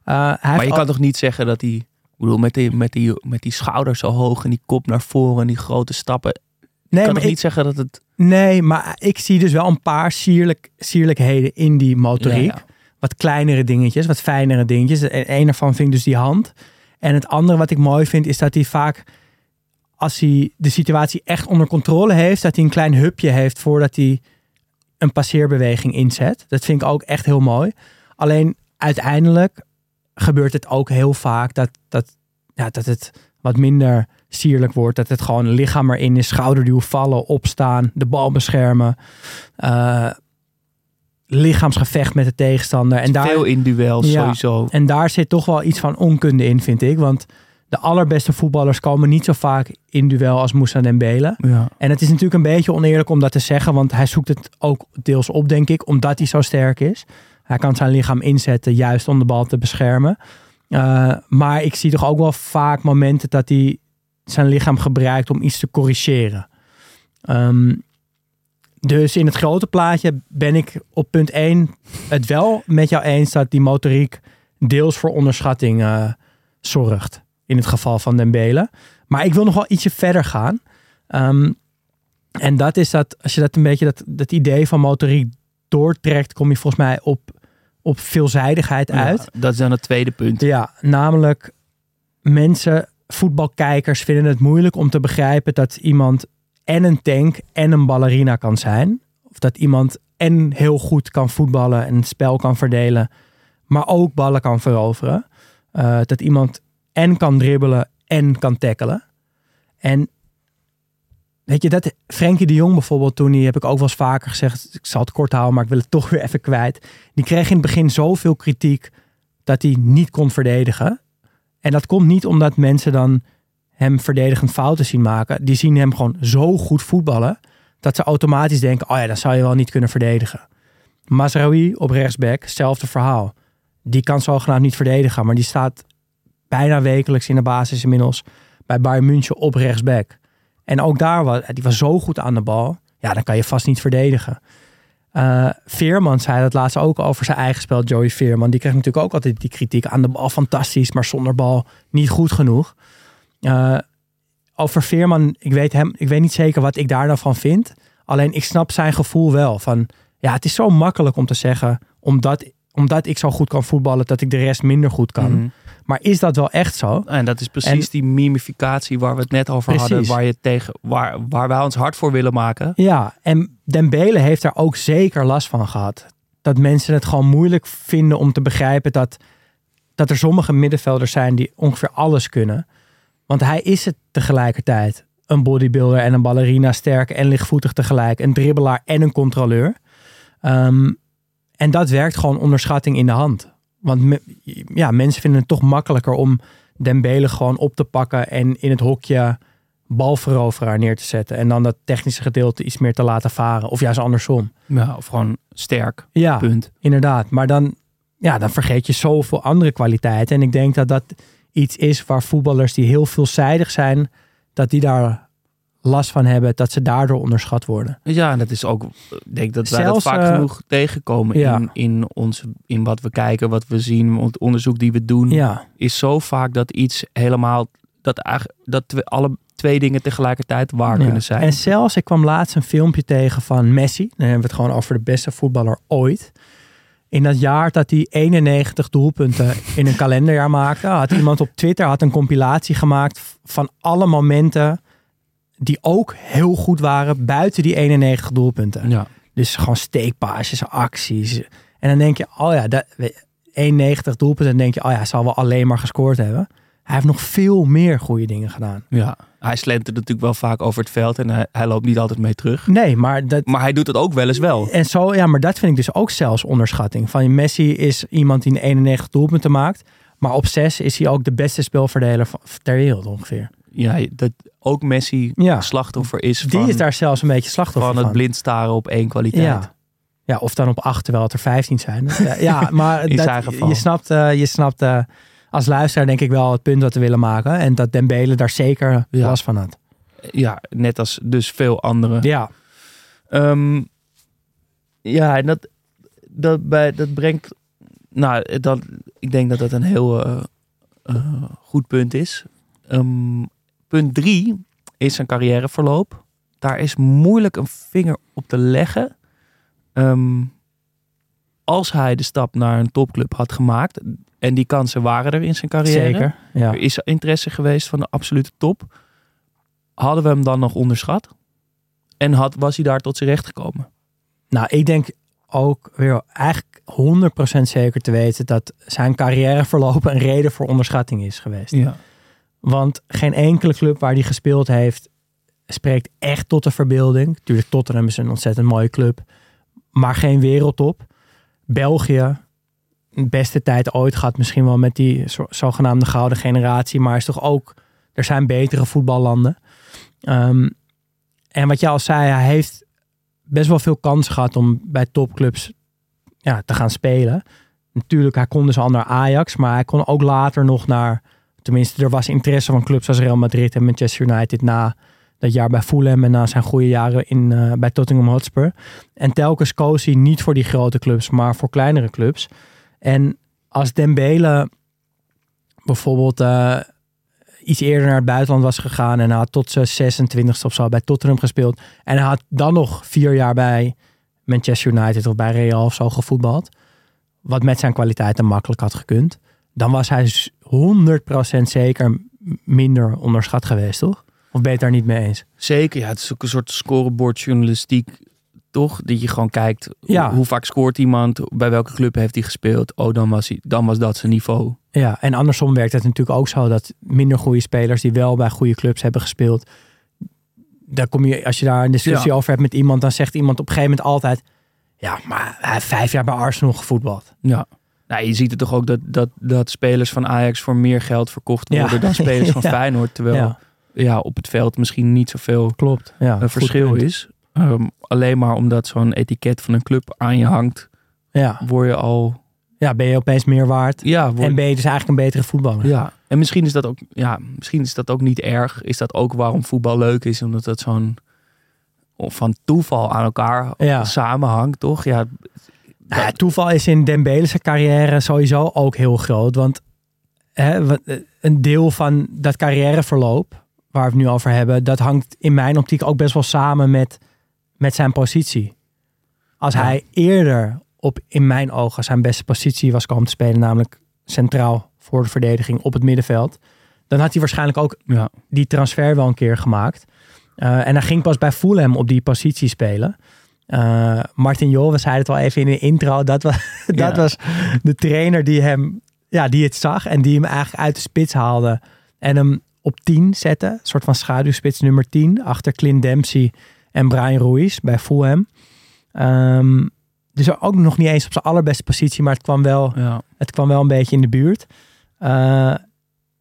Eh, hij Maar je al- kan toch niet zeggen dat hij... Ik bedoel, met die, met, die, met die schouders zo hoog en die kop naar voren en die grote stappen. nee, kan maar toch ik, niet zeggen dat het... nee, maar ik zie dus wel een paar sierlijk, sierlijkheden in die motoriek. Ja, ja. Wat kleinere dingetjes, wat fijnere dingetjes. En een ervan vind ik dus die hand. En het andere wat ik mooi vind is dat hij vaak, als hij de situatie echt onder controle heeft, dat hij een klein hupje heeft voordat hij een passeerbeweging inzet. Dat vind ik ook echt heel mooi. Alleen uiteindelijk gebeurt het ook heel vaak dat, dat, ja, dat het wat minder sierlijk wordt. Dat het gewoon lichaam erin is, schouderduw vallen, opstaan, de bal beschermen. eh, lichaamsgevecht met de tegenstander. En daar, Veel in duels Ja. sowieso. en daar zit toch wel iets van onkunde in, vind ik. Want de allerbeste voetballers komen niet zo vaak in duel als Moussa Dembele. Ja. En het is natuurlijk een beetje oneerlijk om dat te zeggen, want hij zoekt het ook deels op, denk ik, omdat hij zo sterk is. Hij kan zijn lichaam inzetten juist om de bal te beschermen. Eh, maar ik zie toch ook wel vaak momenten dat hij zijn lichaam gebruikt om iets te corrigeren. Ehm, dus in het grote plaatje ben ik op punt 1 het wel met jou eens dat die motoriek deels voor onderschatting eh, zorgt. In het geval van Dembele. Maar ik wil nog wel ietsje verder gaan. Ehm, en dat is dat, als je dat een beetje, dat, dat idee van motoriek doortrekt, kom je volgens mij op, op veelzijdigheid uit. Ja, dat is dan het tweede punt. Ja, namelijk mensen, voetbalkijkers vinden het moeilijk om te begrijpen dat iemand en een tank en een ballerina kan zijn. Of dat iemand en heel goed kan voetballen en het spel kan verdelen, maar ook ballen kan veroveren. Eh, dat iemand en kan dribbelen en kan tackelen. En weet je, dat Frenkie de Jong bijvoorbeeld, toen die heb ik ook wel eens vaker gezegd, ik zal het kort houden, maar ik wil het <laughs> toch weer even kwijt. Die kreeg in het begin zoveel kritiek dat hij niet kon verdedigen. En dat komt niet omdat mensen dan hem verdedigend fouten zien maken. Die zien hem gewoon zo goed voetballen dat ze automatisch denken: oh ja, dan zou je wel niet kunnen verdedigen. Mazraoui op rechtsback, hetzelfde verhaal. Die kan zogenaamd niet verdedigen, maar die staat bijna wekelijks in de basis inmiddels bij Bayern München op rechtsback. En ook daar was die was zo goed aan de bal. Ja, dan kan je vast niet verdedigen. Eh, Veerman zei dat laatst ook over zijn eigen spel, Joey Veerman. Die kreeg natuurlijk ook altijd die kritiek aan de bal fantastisch, maar zonder bal niet goed genoeg. Eh, over Veerman, ik weet, hem, ik weet niet zeker wat ik daar dan van vind. Alleen ik snap zijn gevoel wel. Van, ja, het is zo makkelijk om te zeggen, omdat, omdat ik zo goed kan voetballen, dat ik de rest minder goed kan. Mhm. Maar is dat wel echt zo? En dat is precies En- die mimificatie waar we het net over hadden. Waar, je tegen, waar, waar wij ons hard voor willen maken. Ja, en Dembele heeft daar ook zeker last van gehad. Dat mensen het gewoon moeilijk vinden om te begrijpen dat, dat er sommige middenvelders zijn die ongeveer alles kunnen. Want hij is het tegelijkertijd. Een bodybuilder en een ballerina, sterk en lichtvoetig tegelijk. Een dribbelaar en een controleur. Ehm, en dat werkt gewoon onderschatting in de hand. Want me- ja, mensen vinden het toch makkelijker om Dembele gewoon op te pakken en in het hokje balveroveraar neer te zetten. En dan dat technische gedeelte iets meer te laten varen. Of juist andersom. Ja, of gewoon sterk. Ja, Punt. inderdaad. Maar dan, ja, dan vergeet je zoveel andere kwaliteiten. En ik denk dat dat iets is waar voetballers die heel veelzijdig zijn, dat die daar last van hebben, dat ze daardoor onderschat worden. Ja, en dat is ook, ik denk dat wij Zelfs, dat vaak eh, genoeg tegenkomen ja. in, in, ons, in wat we kijken, wat we zien, het onderzoek die we doen. Ja, Is zo vaak dat iets helemaal, dat, dat we alle twee dingen tegelijkertijd waar Ja. kunnen zijn. En zelfs, ik kwam laatst een filmpje tegen van Messi. Dan hebben we het gewoon over de beste voetballer ooit. In dat jaar dat hij 91 doelpunten in een <laughs> kalenderjaar maakte, had iemand op Twitter had een compilatie gemaakt van alle momenten die ook heel goed waren buiten die 91 doelpunten. ja. Dus gewoon steekpaasjes, acties. En dan denk je, oh ja, dat, 91 doelpunten. Dan denk je, oh ja, zal wel alleen maar gescoord hebben. Hij heeft nog veel meer goede dingen gedaan. ja, hij slentert natuurlijk wel vaak over het veld en hij, hij loopt niet altijd mee terug. Nee, maar dat, Maar hij doet het ook wel eens wel. En zo, ja, maar dat vind ik dus ook zelfs onderschatting. Van Messi is iemand die een 91 doelpunten maakt. Maar op 6 is hij ook de beste spelverdeler van- ter wereld ongeveer. Ja, dat ook Messi Ja. slachtoffer is Die van, is daar zelfs een beetje slachtoffer van van. het blind staren op één kwaliteit. Ja. ja, of dan op 8 terwijl het er 15 zijn. <laughs> Ja, maar In dat- je snapt, eh, je snapt eh, als luisteraar denk ik wel het punt wat we willen maken. En dat Dembele daar zeker Ja. last van had. Ja, net als dus veel anderen. Ja, Ehm, ja, en dat, dat, bij, dat brengt. Nou, dat, ik denk dat dat een heel eh, goed punt is. Ehm, punt drie is zijn carrièreverloop. Daar is moeilijk een vinger op te leggen. Ehm, als hij de stap naar een topclub had gemaakt. En die kansen waren er in zijn carrière. zeker. Ja. Er is interesse geweest van de absolute top. Hadden we hem dan nog onderschat? En had, was hij daar tot zijn recht gekomen? Nou, ik denk ook weer eigenlijk 100% zeker te weten dat zijn carrièreverloop een reden voor onderschatting is geweest. Ja. Want geen enkele club waar hij gespeeld heeft spreekt echt tot de verbeelding. Tuurlijk, Tottenham is een ontzettend mooie club, maar geen wereldtop. België, beste tijd ooit gehad, misschien wel met die zo- zogenaamde gouden generatie, maar is toch ook, er zijn betere voetballanden. Ehm, en wat je al zei, hij heeft best wel veel kans gehad om bij topclubs ja, te gaan spelen. Natuurlijk, hij kon dus al naar Ajax, maar hij kon ook later nog naar Tenminste, er was interesse van clubs als Real Madrid en Manchester United na dat jaar bij Fulham en na zijn goede jaren in, eh, bij Tottenham Hotspur. En telkens koos hij niet voor die grote clubs, maar voor kleinere clubs. En als Dembele bijvoorbeeld eh, iets eerder naar het buitenland was gegaan en had tot zijn 26 of zo bij Tottenham gespeeld en hij had dan nog vier jaar bij Manchester United of bij Real of zo gevoetbald, wat met zijn kwaliteiten makkelijk had gekund, dan was hij 100% zeker minder onderschat geweest, toch? Of ben je het daar niet mee eens? Zeker, ja. Het is ook een soort scorebordjournalistiek, toch? Dat je gewoon kijkt, Ja. hoe, hoe vaak scoort iemand? Bij welke club heeft hij gespeeld? Oh, dan was, hij, dan was dat zijn niveau. Ja, en andersom werkt het natuurlijk ook zo dat minder goede spelers die wel bij goede clubs hebben gespeeld, daar kom je, als je daar een discussie Ja. over hebt met iemand, dan zegt iemand op een gegeven moment altijd, ja, maar hij heeft vijf jaar bij Arsenal gevoetbald. Ja. Nou, je ziet het toch ook dat, dat, dat spelers van Ajax voor meer geld verkocht Ja. worden dan <laughs> spelers van Ja. Feyenoord. Terwijl Ja, ja. op het veld misschien niet zoveel klopt. Ja, een goed verschil is. Ehm, alleen maar omdat zo'n etiket van een club aan je hangt, Ja. word je al... ja, ben je opeens meer waard Ja, word, en ben je dus eigenlijk een betere voetballer. ja. en misschien is, dat ook, ja, misschien is dat ook niet erg. Is dat ook waarom voetbal leuk is? Omdat het zo'n of van toeval aan elkaar samenhangt, toch? Ja, Nou, toeval is in Dembele's carrière sowieso ook heel groot. Want hè, eh, een deel van dat carrièreverloop, waar we het nu over hebben, dat hangt in mijn optiek ook best wel samen met, met zijn positie. Als Ja. hij eerder op, in mijn ogen, zijn beste positie was komen te spelen, namelijk centraal voor de verdediging op het middenveld, dan had hij waarschijnlijk ook ja. die transfer wel een keer gemaakt. Eh, en hij ging pas bij Fulham op die positie spelen. Eh, Martin Jol, we zeiden het al even in de intro, dat was, <laughs> dat was de trainer die hem, ja, die het zag en die hem eigenlijk uit de spits haalde en hem op 10 zette. Een soort van schaduwspits nummer 10 achter Clint Dempsey en Brian Ruiz bij Fulham. Ehm dus ook nog niet eens op zijn allerbeste positie, maar het kwam wel ja. het kwam wel een beetje in de buurt. Eh,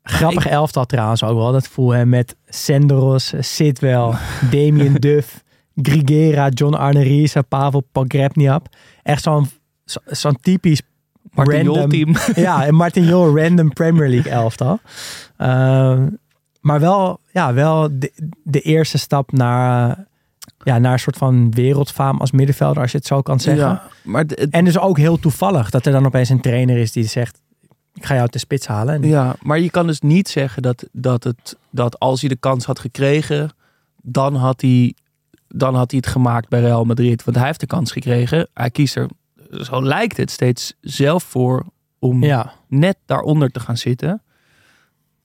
Grappig elftal trouwens ook wel. Dat hem met Senderos, Sidwell, <laughs> Damien Duff, Grigera, John Arnerisa, Pavel Pogrebniap. Echt zo'n zo- zo'n typisch Martin random- team. <laughs> ja, en Martin Jol, random Premier League elftal. Ehm, maar wel, ja, wel de, de eerste stap naar, ja, naar een soort van wereldfaam als middenvelder, als je het zo kan zeggen. Ja, maar het- het- En dus ook heel toevallig dat er dan opeens een trainer is die zegt, ik ga jou te spits halen. En, Ja, maar je kan dus niet zeggen dat, dat, het, dat als hij de kans had gekregen, dan had, hij, dan had hij het gemaakt bij Real Madrid. Want hij heeft de kans gekregen. Hij kiest er, zo lijkt het, steeds zelf voor om ja. net daaronder te gaan zitten.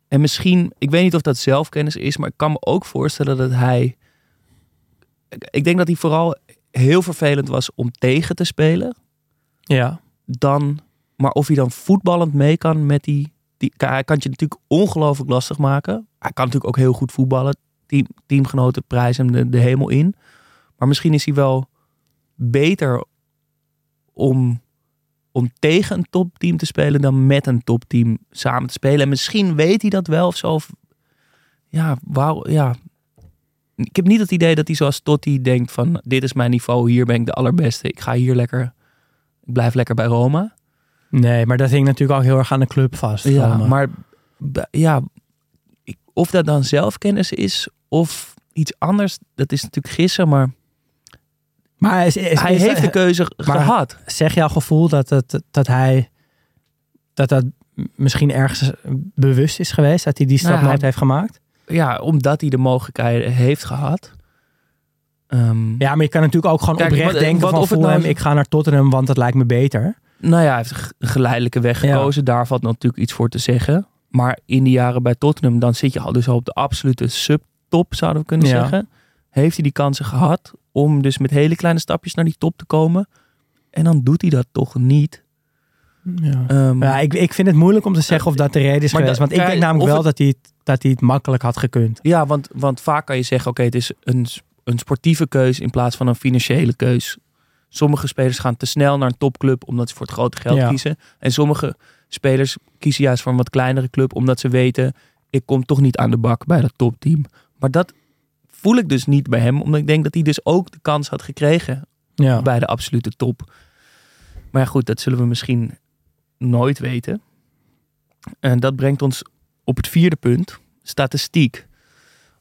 En misschien, ik weet niet of dat zelfkennis is, maar ik kan me ook voorstellen dat hij. ik- denk dat hij vooral heel vervelend was om tegen te spelen ja. dan, maar of hij dan voetballend mee kan met die, die hij kan je natuurlijk ongelooflijk lastig maken. Hij kan natuurlijk ook heel goed voetballen. Team, teamgenoten prijzen hem de, de hemel in. Maar misschien is hij wel beter om, om tegen een topteam te spelen dan met een topteam samen te spelen. En misschien weet hij dat wel of zo. Of, ja, wauw, ja. Ik heb niet het idee dat hij zoals Totti denkt van dit is mijn niveau, hier ben ik de allerbeste. Ik ga hier lekker ik blijf lekker bij Roma. Nee, maar dat hing natuurlijk ook heel erg aan de club vast. Ja, Roma. maar ja, of dat dan zelfkennis is of iets anders, dat is natuurlijk gissen. Maar maar is, is- hij is- heeft de keuze gehad. zeg jouw gevoel dat, het, dat hij dat dat misschien ergens bewust is geweest, dat hij die stap Nou nooit heeft gemaakt? Ja, omdat hij de mogelijkheden heeft gehad. Ehm, Ja, maar je kan natuurlijk ook gewoon Kijk, oprecht wat- denken wat van of het nou ik ga naar Tottenham, want dat lijkt me beter. Nou ja, hij heeft een geleidelijke weg Ja. gekozen. Daar valt natuurlijk iets voor te zeggen. Maar in die jaren bij Tottenham, dan zit je al dus al op de absolute subtop, zouden we kunnen Ja. zeggen. Heeft hij die kansen gehad om dus met hele kleine stapjes naar die top te komen. En dan doet hij dat toch niet. Ja. Ehm, Ja, ik, ik vind het moeilijk om te zeggen of dat de reden is Maar geweest. da- Want ik denk namelijk wel dat hij, het, dat hij het makkelijk had gekund. Ja, want, want vaak kan je zeggen, oké, het is een, een sportieve keus in plaats van een financiële keus. Sommige spelers gaan te snel naar een topclub omdat ze voor het grote geld Ja. kiezen. En sommige spelers kiezen juist voor een wat kleinere club omdat ze weten, ik kom toch niet aan de bak bij dat topteam. Maar dat voel ik dus niet bij hem, omdat ik denk dat hij dus ook de kans had gekregen Ja. bij de absolute top. Maar ja, goed, dat zullen we misschien nooit weten. En dat brengt ons op het vierde punt, statistiek.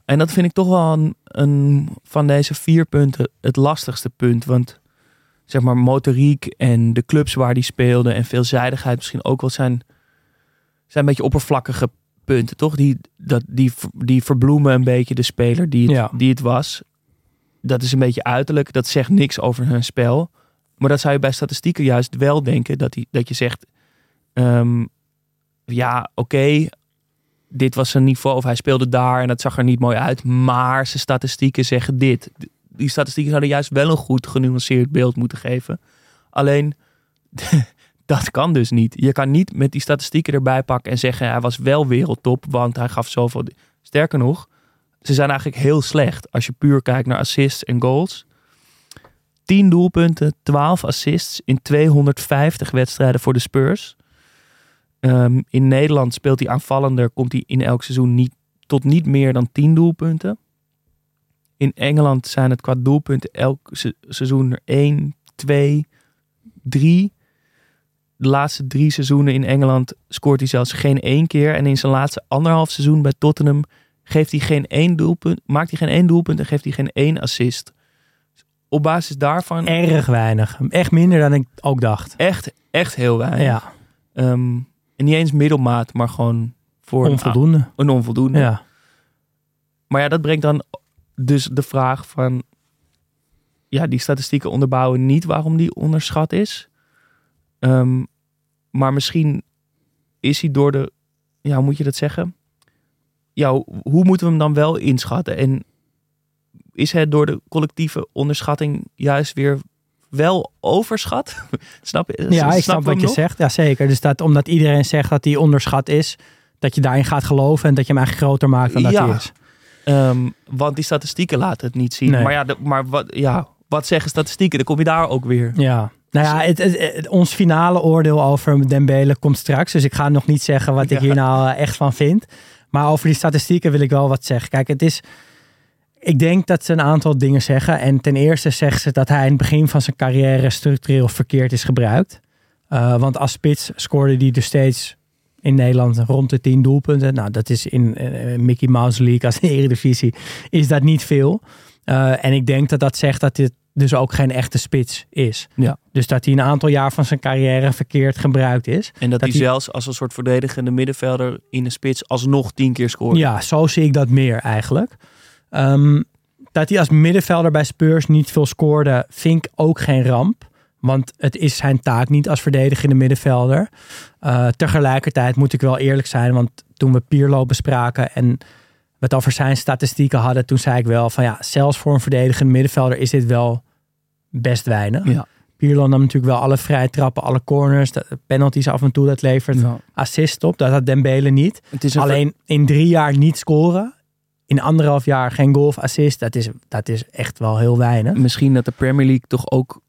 En dat vind ik toch wel een, een van deze vier punten het lastigste punt. Want zeg maar motoriek en de clubs waar die speelde en veelzijdigheid misschien ook wel zijn, zijn een beetje oppervlakkige punten, toch? Die, dat, die, die verbloemen een beetje de speler die het, Ja. die het was. Dat is een beetje uiterlijk. Dat zegt niks over hun spel. Maar dat zou je bij statistieken juist wel denken. Dat, die, dat je zegt, ehm, ja, oké, dit was zijn niveau. Of hij speelde daar en dat zag er niet mooi uit. Maar zijn statistieken zeggen dit. Die statistieken zouden juist wel een goed genuanceerd beeld moeten geven. Alleen, <laughs> dat kan dus niet. Je kan niet met die statistieken erbij pakken en zeggen... hij was wel wereldtop, want hij gaf zoveel... Sterker nog, ze zijn eigenlijk heel slecht. Als je puur kijkt naar assists en goals. 10 doelpunten, 12 assists in 250 wedstrijden voor de Spurs. Ehm, in Nederland speelt hij aanvallender, komt hij in elk seizoen niet, tot niet meer dan 10 doelpunten. In Engeland zijn het qua doelpunten elk se- seizoen er 1, 2, 3. De laatste drie seizoenen in Engeland scoort hij zelfs geen één keer. En in zijn laatste anderhalf seizoen bij Tottenham geeft hij geen één doelpunt, maakt hij geen één doelpunt en geeft hij geen één assist. Op basis daarvan Erg weinig. Echt minder dan ik ook dacht. echt, echt heel weinig. Ja, Ehm, en niet eens middelmaat, maar gewoon voor een- onvoldoende. Een, onvoldoende. Ja. Maar ja, dat brengt dan dus de vraag van... Ja, die statistieken onderbouwen niet waarom die onderschat is. Ehm, maar misschien is hij door de... Ja, hoe moet je dat zeggen? Ja, hoe- moeten we hem dan wel inschatten? En is het door de collectieve onderschatting juist weer wel overschat? <laughs> snap je? Ja, ik snap wat je nog? zegt. Ja, zeker. Dus dat omdat iedereen zegt dat hij onderschat is, dat je daarin gaat geloven en dat je hem eigenlijk groter maakt dan dat Ja. hij is. Ehm, want die statistieken laten het niet zien. Nee. Maar, ja, de- maar wat, ja, wat zeggen statistieken? Dan kom je daar ook weer. Ja. Nou ja, het, het- het- ons finale oordeel over Dembele komt straks. Dus ik ga nog niet zeggen wat ik hier nou eh, echt van vind. Maar over die statistieken wil ik wel wat zeggen. Kijk, het is... Ik denk dat ze een aantal dingen zeggen. En ten eerste zeggen ze dat hij in het begin van zijn carrière structureel verkeerd is gebruikt. Eh, want als spits scoorde hij dus steeds in Nederland rond de 10 doelpunten. Nou, dat is in eh, Mickey Mouse League als de <laughs> Eredivisie is dat niet veel. Eh, en ik denk dat dat zegt dat dit dus ook geen echte spits is. Ja. Dus dat hij een aantal jaar van zijn carrière verkeerd gebruikt is. En dat, Dat hij hij- zelfs als een soort verdedigende middenvelder in de spits alsnog tien keer scoort. Ja, zo zie ik dat meer eigenlijk. Ehm, dat hij als middenvelder bij Spurs niet veel scoorde, vind ik ook geen ramp. Want het is zijn taak niet als verdedigende middenvelder. Eh, tegelijkertijd moet ik wel eerlijk zijn, want toen we Pierlo bespraken en we het over zijn statistieken hadden, toen zei ik wel van ja, zelfs voor een verdedigende middenvelder is dit wel best weinig. Ja. Pirlo nam natuurlijk wel alle vrije trappen, alle corners, de penalties af en toe, dat levert Ja. assist op. Dat had Dembele niet. Het is een Alleen in drie jaar niet scoren. In anderhalf jaar geen goal of assist. Dat is, dat is echt wel heel weinig. misschien dat de Premier League toch ook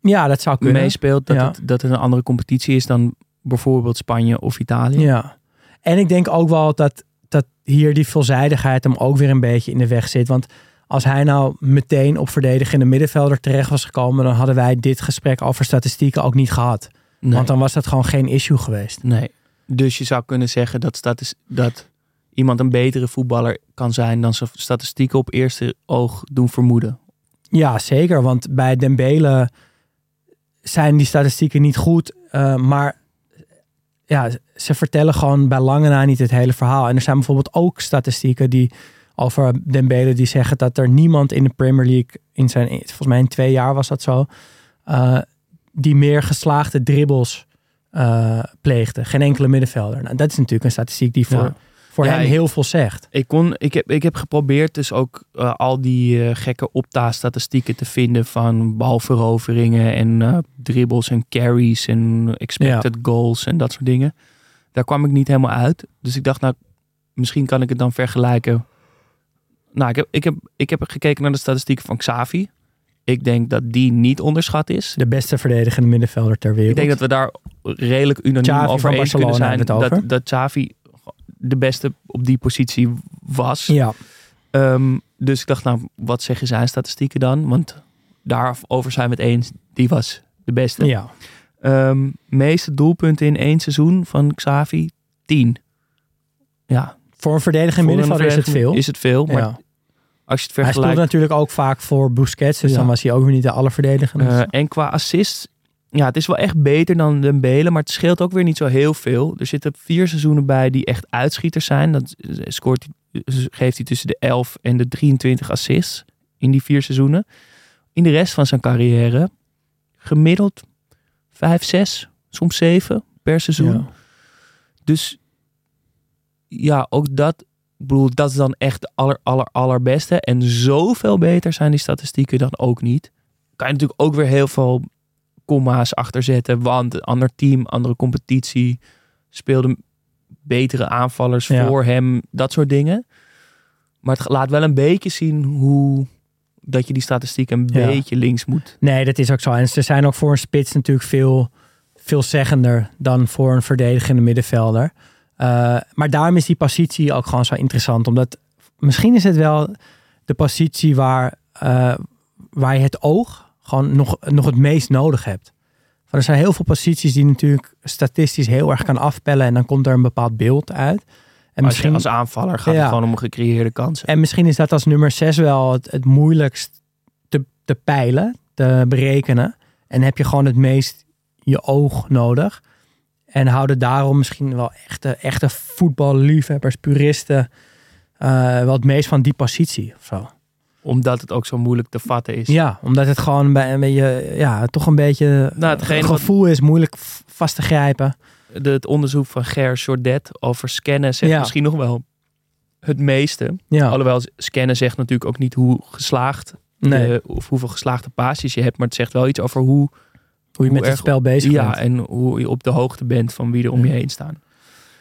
Ja, dat zou kunnen. meespeelt. Dat, Ja. het, dat het een andere competitie is dan bijvoorbeeld Spanje of Italië. Ja. En ik denk ook wel dat, dat hier die veelzijdigheid hem ook weer een beetje in de weg zit. Want als hij nou meteen op verdedigende middenvelder terecht was gekomen, dan hadden wij dit gesprek over statistieken ook niet gehad. Nee. Want dan was dat gewoon geen issue geweest. nee. Dus je zou kunnen zeggen dat, statis- dat iemand een betere voetballer kan zijn dan zijn statistieken op eerste oog doen vermoeden. Ja, zeker. Want bij Dembele zijn die statistieken niet goed. eh, maar ja, ze vertellen gewoon bij lange na niet het hele verhaal. En er zijn bijvoorbeeld ook statistieken die over Dembele die zeggen dat er niemand in de Premier League in zijn, volgens mij in twee jaar was dat zo, eh, die meer geslaagde dribbles eh, pleegde. Geen enkele middenvelder. Nou, dat is natuurlijk een statistiek die voor, Ja. Voor Ja, hem ik- heel veel zegt. Ik, kon, ik, heb, ik heb geprobeerd dus ook eh, al die eh, gekke opta-statistieken te vinden van balveroveringen en eh, dribbles en carries en expected goals en dat soort dingen. Daar kwam ik niet helemaal uit. Dus ik dacht, nou, misschien kan ik het dan vergelijken. Nou, ik heb, ik heb, ik heb gekeken naar de statistieken van Xavi. Ik denk dat die niet onderschat is. De beste verdedigende middenvelder ter wereld. Ik denk dat we daar redelijk unaniem Xavi over eens kunnen zijn. Dat, dat Xavi de beste op die positie was. Ja, Ehm, dus ik dacht, nou, wat zeggen zijn statistieken dan? Want daarover zijn we het eens. Die was de beste. ja. Ehm, meeste doelpunten in één seizoen van Xavi, 10. Ja, Voor een een middenvelder is het veel. Is het veel, maar ja. als je het Hij speelde vergelijkt... natuurlijk ook vaak voor Busquets, dus Ja. dan was hij ook weer niet de allerverdedigende. eh, en qua assists, ja, het is wel echt beter dan Dembele, maar het scheelt ook weer niet zo heel veel. Er zitten vier seizoenen bij die echt uitschieters zijn. Dat scoort, hij- geeft hij tussen de 11 en de 23 assists in die vier seizoenen. In de rest van zijn carrière gemiddeld 5, 6, soms 7 per seizoen. Ja. Dus ja, ook dat, ik bedoel, dat is dan echt de aller, aller, allerbeste. En zoveel beter zijn die statistieken dan ook niet. Kan je natuurlijk ook weer heel veel comma's achter zetten. Want een ander team, andere competitie, speelde betere aanvallers Ja. voor hem. Dat soort dingen. Maar het laat wel een beetje zien hoe dat je die statistieken een Ja. beetje links moet. Nee, dat is ook zo. En ze zijn ook voor een spits natuurlijk veel, veel zeggender dan voor een verdedigende middenvelder. Eh, maar daarom is die positie ook gewoon zo interessant. Omdat misschien is het wel de positie waar, eh, waar je het oog gewoon nog, nog het meest nodig hebt. Want er zijn heel veel posities die natuurlijk statistisch heel erg kan afpellen. En dan komt er een bepaald beeld uit. En Als, je als aanvaller gaat Ja. het gewoon om gecreëerde kansen. En misschien is dat als nummer 6 wel het, het moeilijkst te, te peilen, te berekenen. En heb je gewoon het meest je oog nodig. En houden daarom misschien wel echte, echte voetballiefhebbers, puristen, eh, wel het meest van die positie of zo. Omdat het ook zo moeilijk te vatten is. Ja, omdat het gewoon bij een beetje, ja, toch een beetje Nou, wat- gevoel is, moeilijk vast te grijpen. de, het onderzoek van Ger Jordet over scannen zegt Ja. misschien nog wel het meeste. Ja, Alhoewel scannen zegt natuurlijk ook niet hoe geslaagd nee, of hoeveel geslaagde paasjes je hebt, maar het zegt wel iets over hoe, hoe je hoe met het spel bezig ja, bent. en hoe je op de hoogte bent van wie er om je heen staan.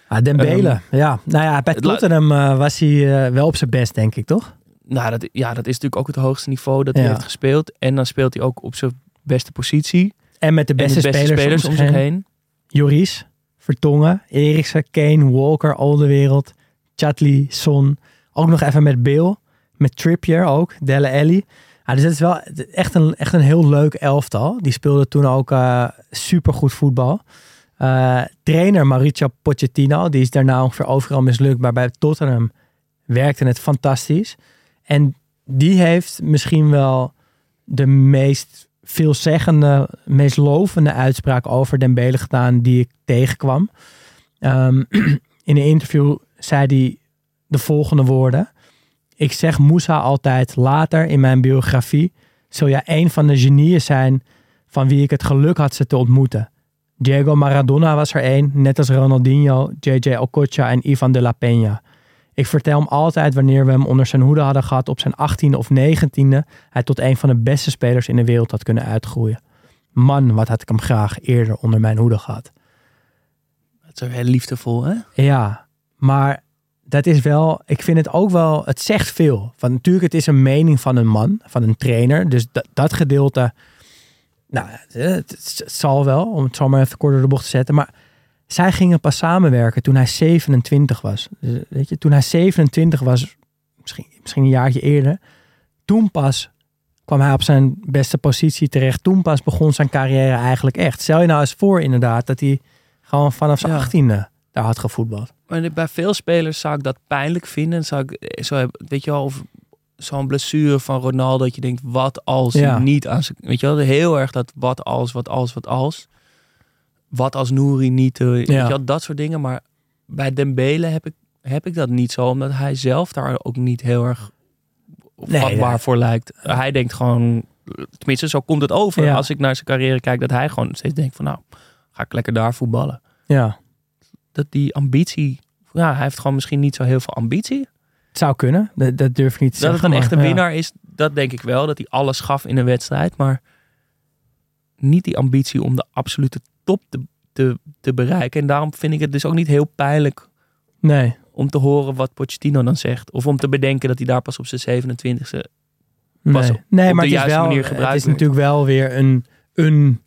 Ah, Dembele, Ehm, ja. Nou ja, bij het Tottenham eh, was hij eh, wel op zijn best, denk ik, toch? Nou, dat, ja, dat is natuurlijk ook het hoogste niveau dat hij Ja. heeft gespeeld. En dan speelt hij ook op zijn beste positie. En met de beste, spelers, spelers, om zich heen. Joris, Vertongen, Eriksen, Kane, Walker, Alderwereld, Chatley, Son. Ook nog even met Bill, met Trippier ook, Delle Alli. Ja, dus het is wel echt een, echt een heel leuk elftal. Die speelde toen ook uh, supergoed voetbal. Uh, trainer Mauricio Pochettino, die is daarna ongeveer overal mislukt. Maar bij Tottenham werkte het fantastisch. En die heeft misschien wel de meest veelzeggende, meest lovende uitspraak over Dembele gedaan die ik tegenkwam. Um, <clears throat> in een interview zei hij de volgende woorden. Ik zeg Moussa altijd later in mijn biografie zul jij een van de genieën zijn van wie ik het geluk had ze te ontmoeten. Diego Maradona was er één, net als Ronaldinho, JJ Okocha en Ivan de la Peña. Ik vertel hem altijd wanneer we hem onder zijn hoede hadden gehad op zijn 18e of 19e, hij tot een van de beste spelers in de wereld had kunnen uitgroeien. Man, wat had ik hem graag eerder onder mijn hoede gehad. Dat is heel liefdevol, hè? Ja, maar dat is wel, ik vind het ook wel, het zegt veel. Van natuurlijk, het is een mening van een man, van een trainer. Dus dat, dat gedeelte, nou, het, het, zal wel, om het zo maar even kort door de bocht te zetten. Maar zij gingen pas samenwerken toen hij 27 was. Dus, weet je, toen hij 27 was, misschien, misschien een jaartje eerder, toen pas kwam hij op zijn beste positie terecht. Toen pas begon zijn carrière eigenlijk echt. Stel je nou eens voor inderdaad dat hij gewoon vanaf zijn Ja. 18e daar had gevoetbald. Maar bij veel spelers zou ik dat pijnlijk vinden. Zou ik, zo, weet je wel, of zo'n blessure van Ronaldo, dat je denkt, wat als Ja. hij niet aan zijn... Weet je wel, heel erg dat wat als, wat als, wat als. Wat als Nouri niet, eh, je dat soort dingen. Maar bij Dembele heb ik, heb ik dat niet zo, omdat hij zelf daar ook niet heel erg Nee, vatbaar ja. voor lijkt. Hij denkt gewoon, tenminste zo komt het over Ja. als ik naar zijn carrière kijk, dat hij gewoon steeds denkt van nou, ga ik lekker daar voetballen. Ja, Dat die ambitie, ja, hij heeft gewoon misschien niet zo heel veel ambitie. het zou kunnen. Dat, dat durf ik niet te Dat het zeggen. een echte maar, ja. winnaar is, dat denk ik wel. Dat hij alles gaf in een wedstrijd. Maar niet die ambitie om de absolute top te, te, te bereiken. En daarom vind ik het dus ook niet heel pijnlijk Nee, om te horen wat Pochettino dan zegt. Of om te bedenken dat hij daar pas op zijn 27e... Pas nee. op- nee maar de het is, juiste wel, manier het gebruikt is wordt. natuurlijk wel weer een, een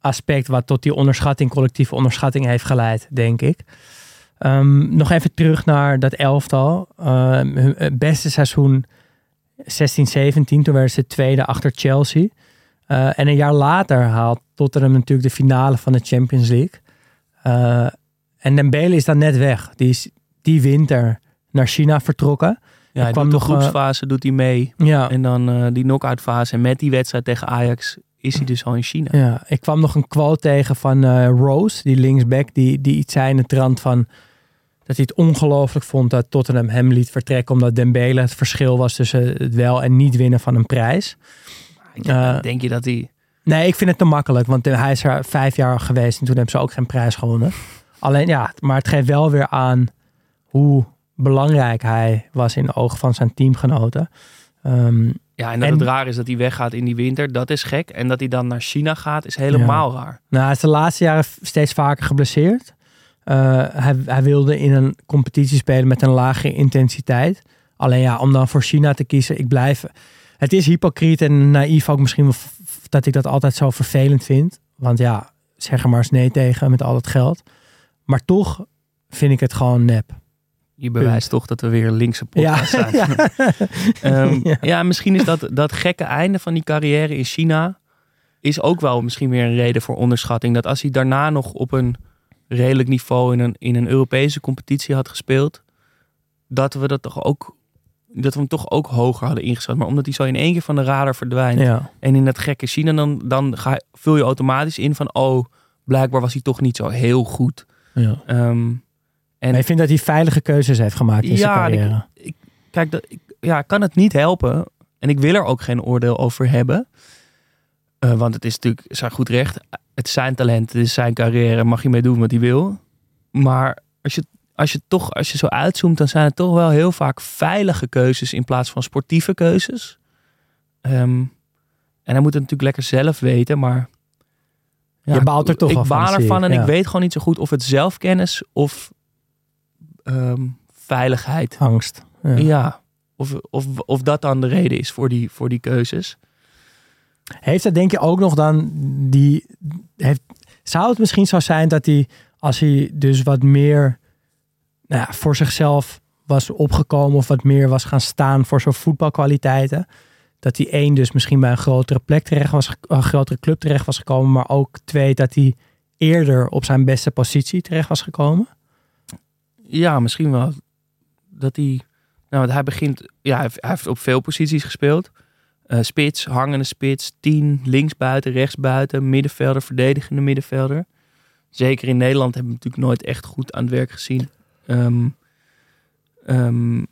aspect wat tot die onderschatting, collectieve onderschatting heeft geleid, denk ik. Ehm, nog even terug naar dat elftal. Hun het beste seizoen 16-17, toen werden ze tweede achter Chelsea. Eh, en een jaar later haalt Tottenham natuurlijk de finale van de Champions League. Eh, en Dembele is dan net weg. Die is die winter naar China vertrokken. Ja, hij kwam doet de nog, eh, groepsfase doet hij mee. Ja, En dan eh, die knock-out fase. En met die wedstrijd tegen Ajax is hij dus al in China. Ja, ik kwam nog een quote tegen van Rose, die linksback, die, die iets zei in de trant van dat hij het ongelooflijk vond dat Tottenham hem liet vertrekken omdat Dembele het verschil was tussen het wel en niet winnen van een prijs. Denk je dat hij... nee, ik vind het te makkelijk, want hij is er vijf jaar geweest en toen hebben ze ook geen prijs gewonnen. Alleen ja, maar het geeft wel weer aan hoe belangrijk hij was in de ogen van zijn teamgenoten. Ehm, Ja, en dat En- het raar is dat hij weggaat in die winter. Dat is gek. En dat hij dan naar China gaat, is helemaal raar. Nou, hij is de laatste jaren steeds vaker geblesseerd. Eh, hij, hij wilde in een competitie spelen met een lage intensiteit. Alleen ja, om dan voor China te kiezen, ik blijf... Het is hypocriet en naïef ook misschien dat ik dat altijd zo vervelend vind. Want ja, zeg er maar eens nee tegen met al het geld. Maar toch vind ik het gewoon nep. Je bewijst toch dat we weer linkse podcast Ja, zijn. <laughs> ja. <laughs> Ehm, <laughs> Ja. ja. misschien is dat, dat gekke einde van die carrière in China... is ook wel misschien weer een reden voor onderschatting. Dat als hij daarna nog op een redelijk niveau... in een, in een Europese competitie had gespeeld... dat we dat toch ook... dat we hem toch ook hoger hadden ingeschat. Maar omdat hij zo in één keer van de radar verdwijnt... ja. en in dat gekke China... dan, dan ga, vul je automatisch in van... oh, blijkbaar was hij toch niet zo heel goed. ja. Ehm, en Maar ik vind dat hij veilige keuzes heeft gemaakt in zijn Ja, ik- carrière. kijk, dat, ik, ja, ik kan het niet helpen. En ik wil er ook geen oordeel over hebben. Eh, want het is natuurlijk zijn goed recht. Het is zijn talent, het is zijn carrière. Mag je mee doen wat hij wil. Maar als je, als je toch, als je zo uitzoomt, dan zijn het toch wel heel vaak veilige keuzes in plaats van sportieve keuzes. Ehm, en hij moet het natuurlijk lekker zelf weten, maar. Je baalt er toch ik van, baal ik, ervan en ja. ik weet gewoon niet zo goed of het zelfkennis of ehm, veiligheid Angst. Ja. ja, of, of, of dat dan de reden is voor die, voor die keuzes. Heeft dat denk je ook nog dan die... Heeft, zou het misschien zo zijn dat hij, als hij dus wat meer nou ja, voor zichzelf was opgekomen of wat meer was gaan staan voor zijn voetbalkwaliteiten, dat hij één dus misschien bij een grotere plek terecht was, een grotere club terecht was gekomen, maar ook twee dat hij eerder op zijn beste positie terecht was gekomen? Ja, misschien wel. Dat hij. Nou, hij begint. Ja, hij heeft, op veel posities gespeeld. Eh, spits, hangende spits, 10, linksbuiten, rechtsbuiten, middenvelder, verdedigende middenvelder. Zeker in Nederland hebben we natuurlijk nooit echt goed aan het werk gezien. Ehm, ehm,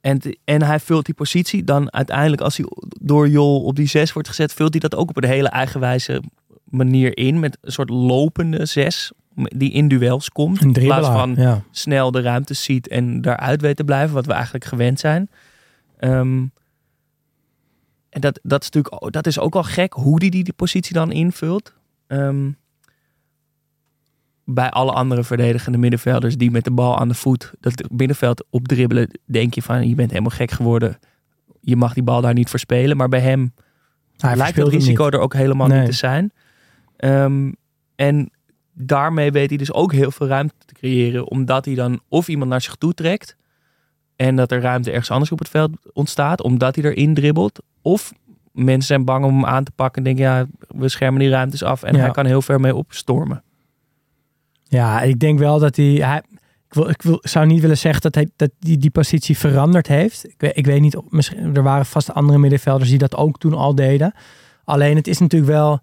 en, en hij vult die positie dan uiteindelijk, als hij door Jol op die 6 wordt gezet, vult hij dat ook op een hele eigenwijze manier in. Met een soort lopende 6, die in duels komt. In plaats van ja. snel de ruimte ziet en daaruit weet te blijven, wat we eigenlijk gewend zijn. Ehm, en dat, dat, is natuurlijk, dat is ook al gek hoe die die, die positie dan invult. Ehm, bij alle andere verdedigende middenvelders die met de bal aan de voet dat middenveld opdribbelen, denk je van je bent helemaal gek geworden. Je mag die bal daar niet verspelen. Maar bij hem Hij lijkt het risico niet. er ook helemaal Nee. niet te zijn. Ehm, en daarmee weet hij dus ook heel veel ruimte te creëren. Omdat hij dan of iemand naar zich toe trekt. En dat er ruimte ergens anders op het veld ontstaat. Omdat hij erin dribbelt. Of mensen zijn bang om hem aan te pakken. En denken ja, we schermen die ruimtes af. En Ja. hij kan heel ver mee opstormen. Ja, ik denk wel dat hij. ik, wil, ik wil, zou niet willen zeggen dat hij dat die, die positie veranderd heeft. Ik weet, niet, misschien, er waren vast andere middenvelders die dat ook toen al deden. Alleen het is natuurlijk wel.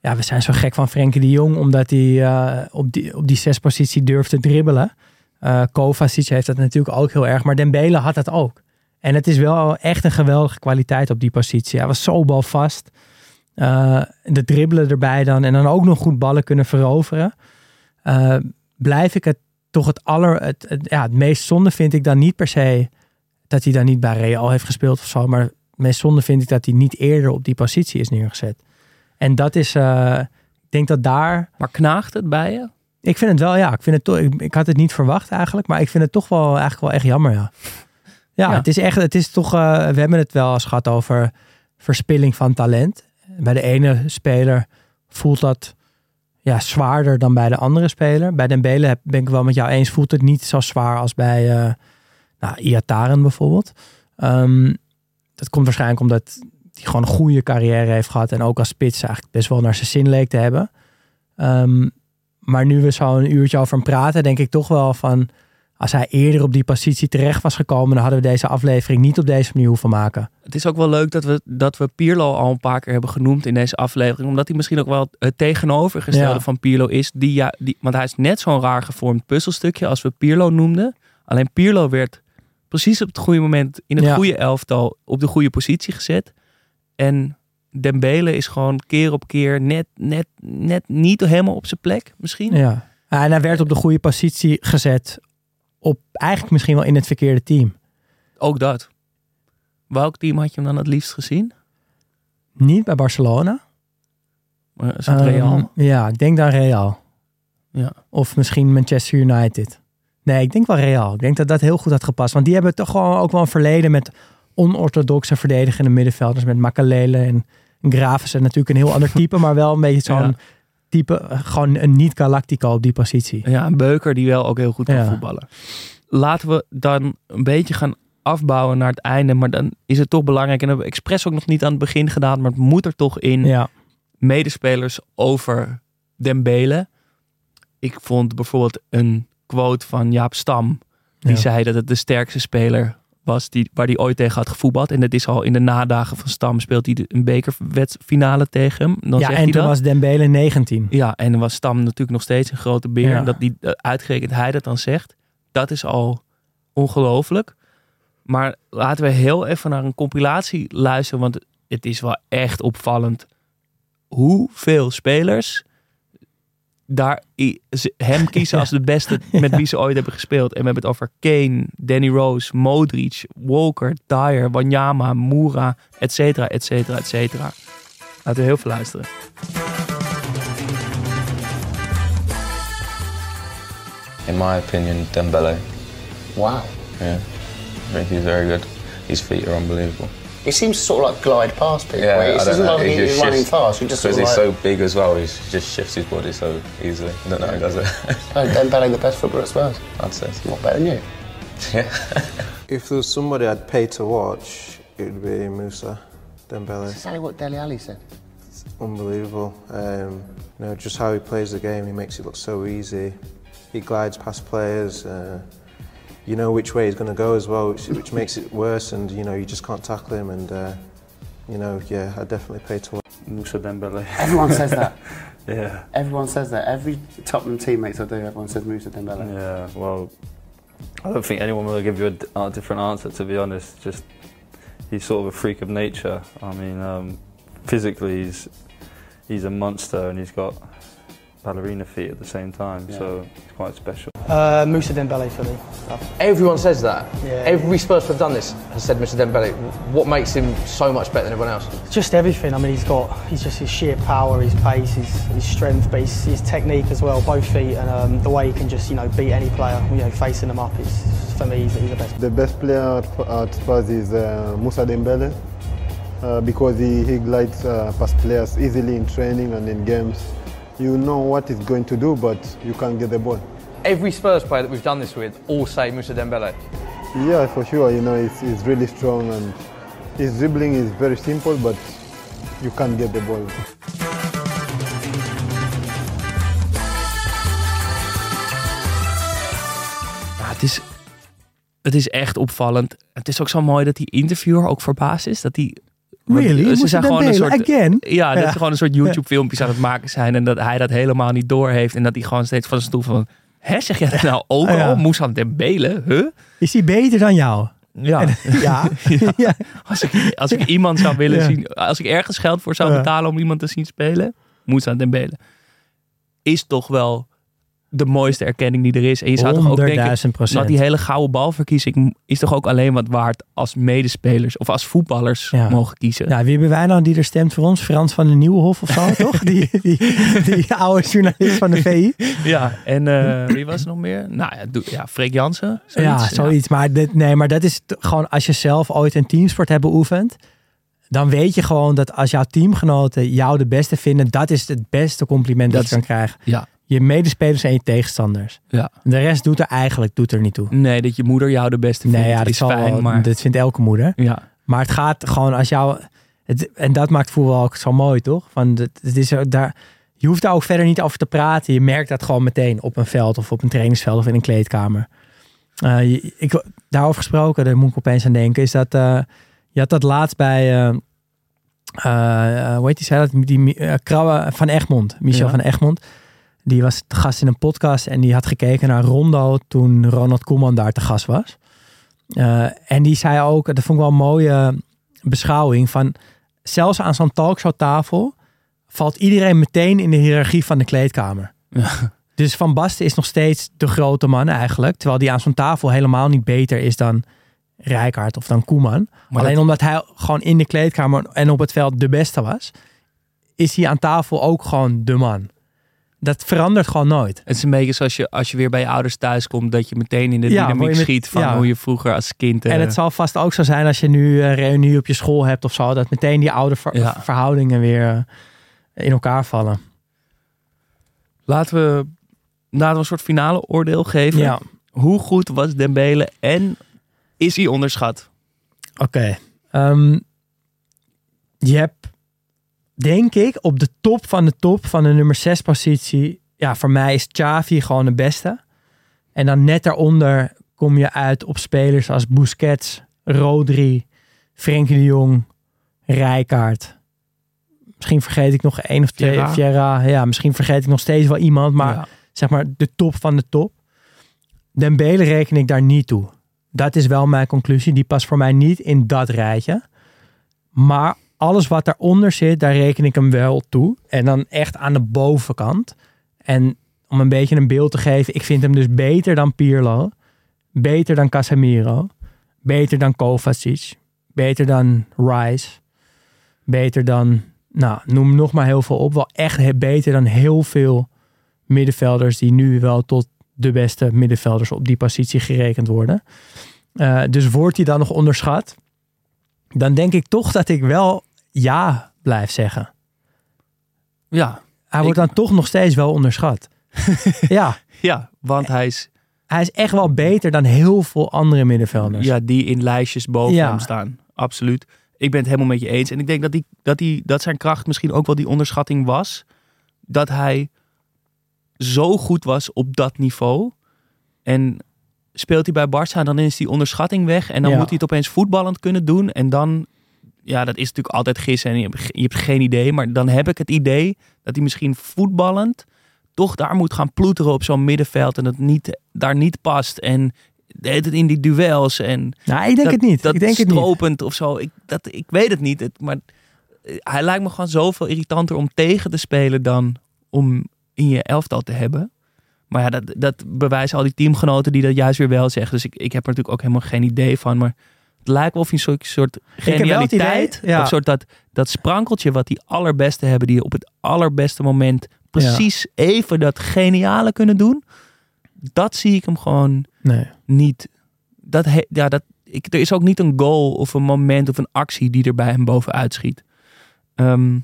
Ja, we zijn zo gek van Frenkie de Jong, omdat hij eh, op, die, op die zes positie durft te dribbelen. Eh Kovacic heeft dat natuurlijk ook heel erg, maar Dembele had dat ook. En het is wel echt een geweldige kwaliteit op die positie. Hij was zo balvast. Eh de dribbelen erbij dan en dan ook nog goed ballen kunnen veroveren. Eh, blijf ik het toch het aller, het, het- ja, het meest zonde vind ik dan niet per se dat hij dan niet bij Real heeft gespeeld of zo, maar het meest zonde vind ik dat hij niet eerder op die positie is neergezet. En dat is, eh, ik denk dat daar, Maar knaagt het bij je? ik vind het wel, ja, ik vind het toch, ik, ik had het niet verwacht eigenlijk, maar ik vind het toch wel eigenlijk wel echt jammer, ja. Ja, Ja. het is echt, het is toch, eh, we hebben het wel eens gehad over verspilling van talent. Bij de ene speler voelt dat ja, zwaarder dan bij de andere speler. Bij Dembele ben ik wel met jou eens, voelt het niet zo zwaar als bij eh nou, Iataren bijvoorbeeld. Ehm, dat komt waarschijnlijk omdat hij gewoon een goede carrière heeft gehad en ook als spits eigenlijk best wel naar zijn zin leek te hebben. Ehm, maar nu we zo een uurtje over hem praten, denk ik toch wel van als hij eerder op die positie terecht was gekomen, dan hadden we deze aflevering niet op deze manier hoeven maken. Het is ook wel leuk dat we, dat we Pirlo al een paar keer hebben genoemd in deze aflevering. Omdat hij misschien ook wel het tegenovergestelde Ja. van Pirlo is. Die, ja, die, want hij is net zo'n raar gevormd puzzelstukje als we Pirlo noemden. Alleen Pirlo werd precies op het goede moment in het Ja. goede elftal op de goede positie gezet. En Dembele is gewoon keer op keer net, net, net niet helemaal op zijn plek misschien. Ja. En hij werd op de goede positie gezet op eigenlijk misschien wel in het verkeerde team. Ook dat. Welk team had je hem dan het liefst gezien? Niet bij Barcelona. Maar Is het Ehm, Real? ja, ik denk dan Real. Ja. Of misschien Manchester United. Nee, ik denk wel Real. Ik denk dat dat heel goed had gepast. Want die hebben toch gewoon ook wel een verleden met onorthodoxe verdedigende middenvelders. Met Makalele en Graves. En natuurlijk een heel ander type, <laughs> maar wel een beetje zo'n Ja. Type. eh, Gewoon een niet-Galactico op die positie. Ja, een beuker die wel ook heel goed kan Ja. voetballen. Laten we dan een beetje gaan afbouwen naar het einde. Maar dan is het toch belangrijk. En dat hebben we expres ook nog niet aan het begin gedaan. Maar het moet er toch in. Ja, Medespelers over Dembele. Ik vond bijvoorbeeld een quote van Jaap Stam. Die Ja. zei dat het de sterkste speler was die, waar hij ooit tegen had gevoetbald. En dat is al in de nadagen van Stam speelt hij een bekerfinale tegen hem. Dan ja zegt en hij toen dat. was Dembele 19. Ja, en dan was Stam natuurlijk nog steeds een grote beer. Ja. En dat die, eh, uitgerekend hij dat dan zegt, dat is al ongelooflijk. Maar laten we heel even naar een compilatie luisteren, want het is wel echt opvallend hoeveel spelers daar hem <laughs> kiezen als de beste met wie ze ooit hebben gespeeld. En we hebben het over Kane, Danny Rose, Modric, Walker, Dyer, Wanyama, Moura, et cetera, et cetera, et cetera. Laten we heel veel luisteren. In my opinion, Dembele. Wow. Yeah, I think he's very good. His feet are unbelievable. He seems to sort of like glide past people. Yeah, it I don't doesn't know. like He he's just running shifts- fast. He just sort Because of he's like, so big as well, he's, he just shifts his body so easily. I don't know how he does it. <laughs> oh, Dembele, the best footballer at Spurs. I'd say so. Not better than you. Yeah. <laughs> If there was somebody I'd pay to watch, it would be Musa Dembele. That's exactly what Deli Ali said. Unbelievable. Um, you know, just how he plays the game, he makes it look so easy. He glides past players. Uh, you know which way he's going to go as well, which, which makes it worse, and you know you just can't tackle him. And uh, you know, yeah, I definitely pay to watch. Musa Dembele. Everyone says that. <laughs> yeah. Everyone says that. Every Tottenham teammates I do, everyone says Musa Dembele. Yeah, well, I don't think anyone will give you a d- a, different answer, to be honest. Just he's sort of a freak of nature. I mean, um, physically, he's he's a monster, and he's got ballerina feet at the same time, so it's quite special. Uh, Musa Dembele for me. Everyone says that. Yeah. Every Spurs who've done this has said Mr. Dembele. What makes him so much better than everyone else? Just everything. I mean, he's got, he's just his sheer power, his pace, his, his strength, but his, his technique as well, both feet, and um, the way he can just, you know, beat any player, you know, facing them up is, for me, he's, he's the best. The best player at, at Spurs is uh, Musa Dembele uh, because he, he glides uh, past players easily in training and in games. You know what he's going to do, but you can't get the ball. Every Spurs player that we've done this with all say Mr. Dembele. Yeah, for sure. You know, he's, he's really strong and his dribbling is very simple, but you can't get the ball. Ja, het, is, het is echt opvallend. Het is ook zo mooi dat die interviewer ook verbaasd is. Dat die, want Really? Ze Moest zijn je gewoon een soort, again? Ja, dat Ja. ze gewoon een soort YouTube-filmpjes aan het maken zijn. En dat hij dat helemaal niet doorheeft. En dat hij gewoon steeds van zijn stoel van... Hè, zeg jij dat nou ook al? Moest aan Dembele? Huh? Is hij beter dan jou? Ja. <laughs> Ja. <laughs> ja. Als ik, als ik iemand zou willen zien... Als ik ergens geld voor zou betalen om iemand te zien spelen... Moest aan Dembele. Is toch wel de mooiste erkenning die er is. En je zou toch ook denken... 100.000 procent. Nou, die hele gouden balverkiezing is toch ook alleen wat waard als medespelers of als voetballers Ja. mogen kiezen. Ja, wie hebben wij nou die er stemt voor ons? Frans van den Nieuwenhof of zo, <laughs> toch? Die, die, die oude journalist van de <laughs> VI. Ja, en eh, wie was er nog meer? Nou ja, ja Freek Jansen. ja, zoiets. Maar, dit, nee, maar dat is gewoon als je zelf ooit een teamsport hebt beoefend. Dan weet je gewoon dat als jouw teamgenoten jou de beste vinden, dat is het beste compliment dat, Dat je kan krijgen. Ja. Je medespelers en je tegenstanders. Ja. De rest doet er eigenlijk doet er niet toe. Nee, dat je moeder jou de beste vindt Nee, ja, dat, is fijn, wel- maar... dat vindt elke moeder. Ja. Maar het gaat gewoon als jou. Het, en dat maakt voetbal ook zo mooi, toch? Van het, het is daar, je hoeft daar ook verder niet over te praten. Je merkt dat gewoon meteen op een veld of op een trainingsveld of in een kleedkamer. Eh, je- ik, daarover gesproken, daar moet ik opeens aan denken, is dat eh, je had dat laatst bij. eh, hoe heet die, zei dat? Die, Krauwe van Egmond, Michel Ja. van Egmond. Die was te gast in een podcast en die had gekeken naar Rondo toen Ronald Koeman daar te gast was. Eh, en die zei ook, dat vond ik wel een mooie beschouwing, van zelfs aan zo'n talkshowtafel valt iedereen meteen in de hiërarchie van de kleedkamer. Dus Van Basten is nog steeds de grote man eigenlijk, terwijl die aan zo'n tafel helemaal niet beter is dan Rijkaard of dan Koeman. Maar Alleen dat- omdat hij gewoon in de kleedkamer en op het veld de beste was, is hij aan tafel ook gewoon de man. Dat verandert gewoon nooit. Het is een beetje zoals je, als je weer bij je ouders thuis komt, dat je meteen in de Ja, dynamiek met- schiet van ja. hoe je vroeger als kind... eh, En het zal vast ook zo zijn als je nu een reunie op je school hebt of zo, dat meteen die oude ver- Ja. verhoudingen weer eh, in elkaar vallen. Laten we, laten we een soort finale oordeel geven. Ja. Hoe goed was Dembele en is hij onderschat? Oké. Ehm, je hebt, denk ik, op de top van de top van de nummer 6 positie. Ja, voor mij is Xavi gewoon de beste. En dan net daaronder kom je uit op spelers als Busquets, Rodri, Frenkie de Jong, Rijkaard. Misschien vergeet ik nog één of twee. Vieira. Ja, misschien vergeet ik nog steeds wel iemand. Maar Ja. zeg maar de top van de top. Dembele reken ik daar niet toe. Dat is wel mijn conclusie. Die past voor mij niet in dat rijtje. Maar alles wat daaronder zit, daar reken ik hem wel toe. En dan echt aan de bovenkant. En om een beetje een beeld te geven, ik vind hem dus beter dan Pirlo. Beter dan Casemiro. Beter dan Kovacic. Beter dan Rice. Beter dan, nou, noem nog maar heel veel op. Wel echt beter dan heel veel middenvelders die nu wel tot de beste middenvelders op die positie gerekend worden. Eh, dus wordt hij dan nog onderschat? dan denk ik toch dat ik wel ja blijf zeggen. Ja. Hij wordt dan toch nog steeds wel onderschat. <laughs> ja. Ja, want hij is... Hij is echt wel beter dan heel veel andere middenvelders. Ja, die in lijstjes boven Ja. hem staan. Absoluut. Ik ben het helemaal met je eens. En ik denk dat, die, dat, die, dat zijn kracht misschien ook wel die onderschatting was. Dat hij zo goed was op dat niveau. En speelt hij bij Barça, dan is die onderschatting weg. En dan Ja. moet hij het opeens voetballend kunnen doen. En dan, ja, dat is natuurlijk altijd gissen. En je hebt, ge- je hebt geen idee. Maar dan heb ik het idee dat hij misschien voetballend toch daar moet gaan ploeteren op zo'n middenveld. En dat niet, daar niet past. En de hele tijd in die duels. En Nou, ik denk dat, het niet. Dat Ik denk het niet. stropend of zo. Ik, dat, ik weet het niet. Het, maar eh, hij lijkt me gewoon zoveel irritanter om tegen te spelen dan om in je elftal te hebben. Maar ja, dat, dat bewijzen al die teamgenoten die dat juist weer wel zeggen. Dus ik, ik heb er natuurlijk ook helemaal geen idee van. Maar het lijkt wel of je een soort, genialiteit... idee, ja. Of soort dat, dat sprankeltje wat die allerbeste hebben... die op het allerbeste moment precies even dat geniale kunnen doen. Dat zie ik hem gewoon Nee. niet. Dat he- ja, dat, ik, er is ook niet een goal of een moment of een actie die er bij hem bovenuit schiet. Ehm,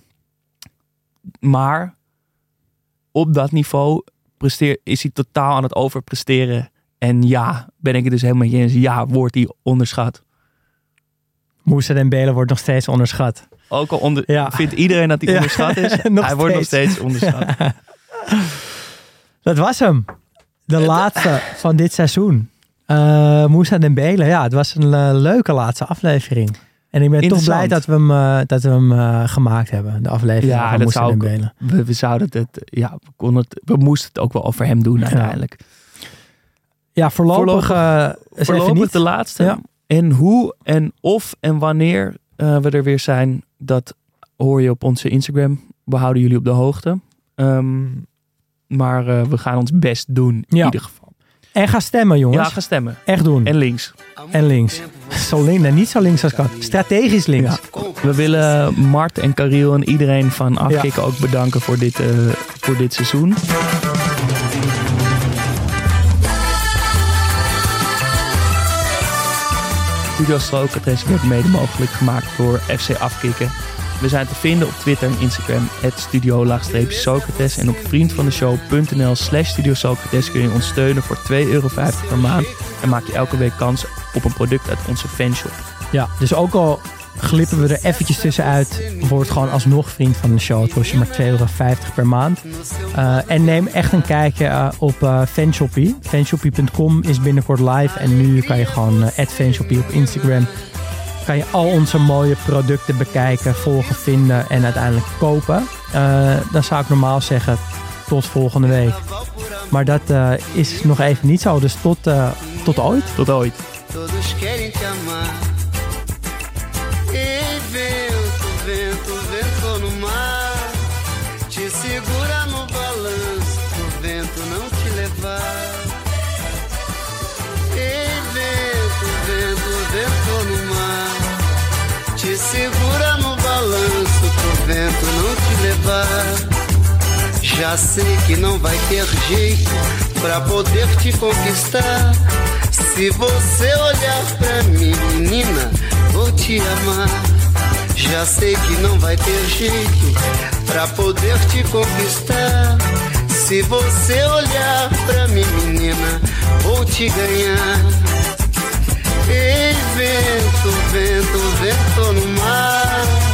maar op dat niveau presteer, is hij totaal aan het overpresteren. En ja, ben ik het dus helemaal eens. Ja, wordt hij onderschat. Moussa Dembele wordt nog steeds onderschat. Ook al onder, Ja. vindt iedereen dat hij Ja, onderschat is. <laughs> hij wordt nog steeds. onderschat. <laughs> Dat was hem. De laatste van dit seizoen. Eh Moussa Dembele. Ja, het was een eh, leuke laatste aflevering. En ik ben toch blij dat we hem, eh, dat we hem gemaakt hebben. De aflevering Ja, van dat zou ook, we, we zouden het, ja, we, konden het, we moesten het ook wel over hem doen uiteindelijk. Ja, voorlopig, even voorlopig niet. de laatste. Ja. En hoe en of en wanneer eh, we er weer zijn, dat hoor je op onze Instagram. We houden jullie op de hoogte. Ehm, maar eh, we gaan ons best doen in Ja. ieder geval. En ga stemmen, jongens. Ja, ga stemmen. Echt doen. En links. En links. Zo links. Niet zo links als kan. Strategisch links. We willen Mart en Cariel en iedereen van Afkikken ook bedanken voor dit, eh, voor dit seizoen. Studio Socrates wordt mede mogelijk gemaakt door FC Afkikken. We zijn te vinden op Twitter en Instagram, studio-socrates. En op vriendvandeshow.nl slash studio Socrates kun je ons steunen voor 2,50 euro per maand. En maak je elke week kans op een product uit onze fanshop. Ja, dus ook al glippen we er eventjes tussenuit, word gewoon alsnog vriend van de show. Het kost je maar 2,50 euro per maand. Eh, en neem echt een kijkje eh, op eh Fanshoppie. Fanshoppie.com is binnenkort live. En nu kan je gewoon uh, fanshoppie op Instagram. Kan je al onze mooie producten bekijken, volgen, vinden en uiteindelijk kopen. Eh, dan zou ik normaal zeggen tot volgende week. Maar dat eh, is nog even niet zo. Dus tot, eh, tot ooit. Tot ooit. Levar. Já sei que não vai ter jeito pra poder te conquistar. Se você olhar pra mim, menina, vou te amar. Já sei que não vai ter jeito pra poder te conquistar. Se você olhar pra mim, menina, vou te ganhar. Ei, vento, vento, vento no mar.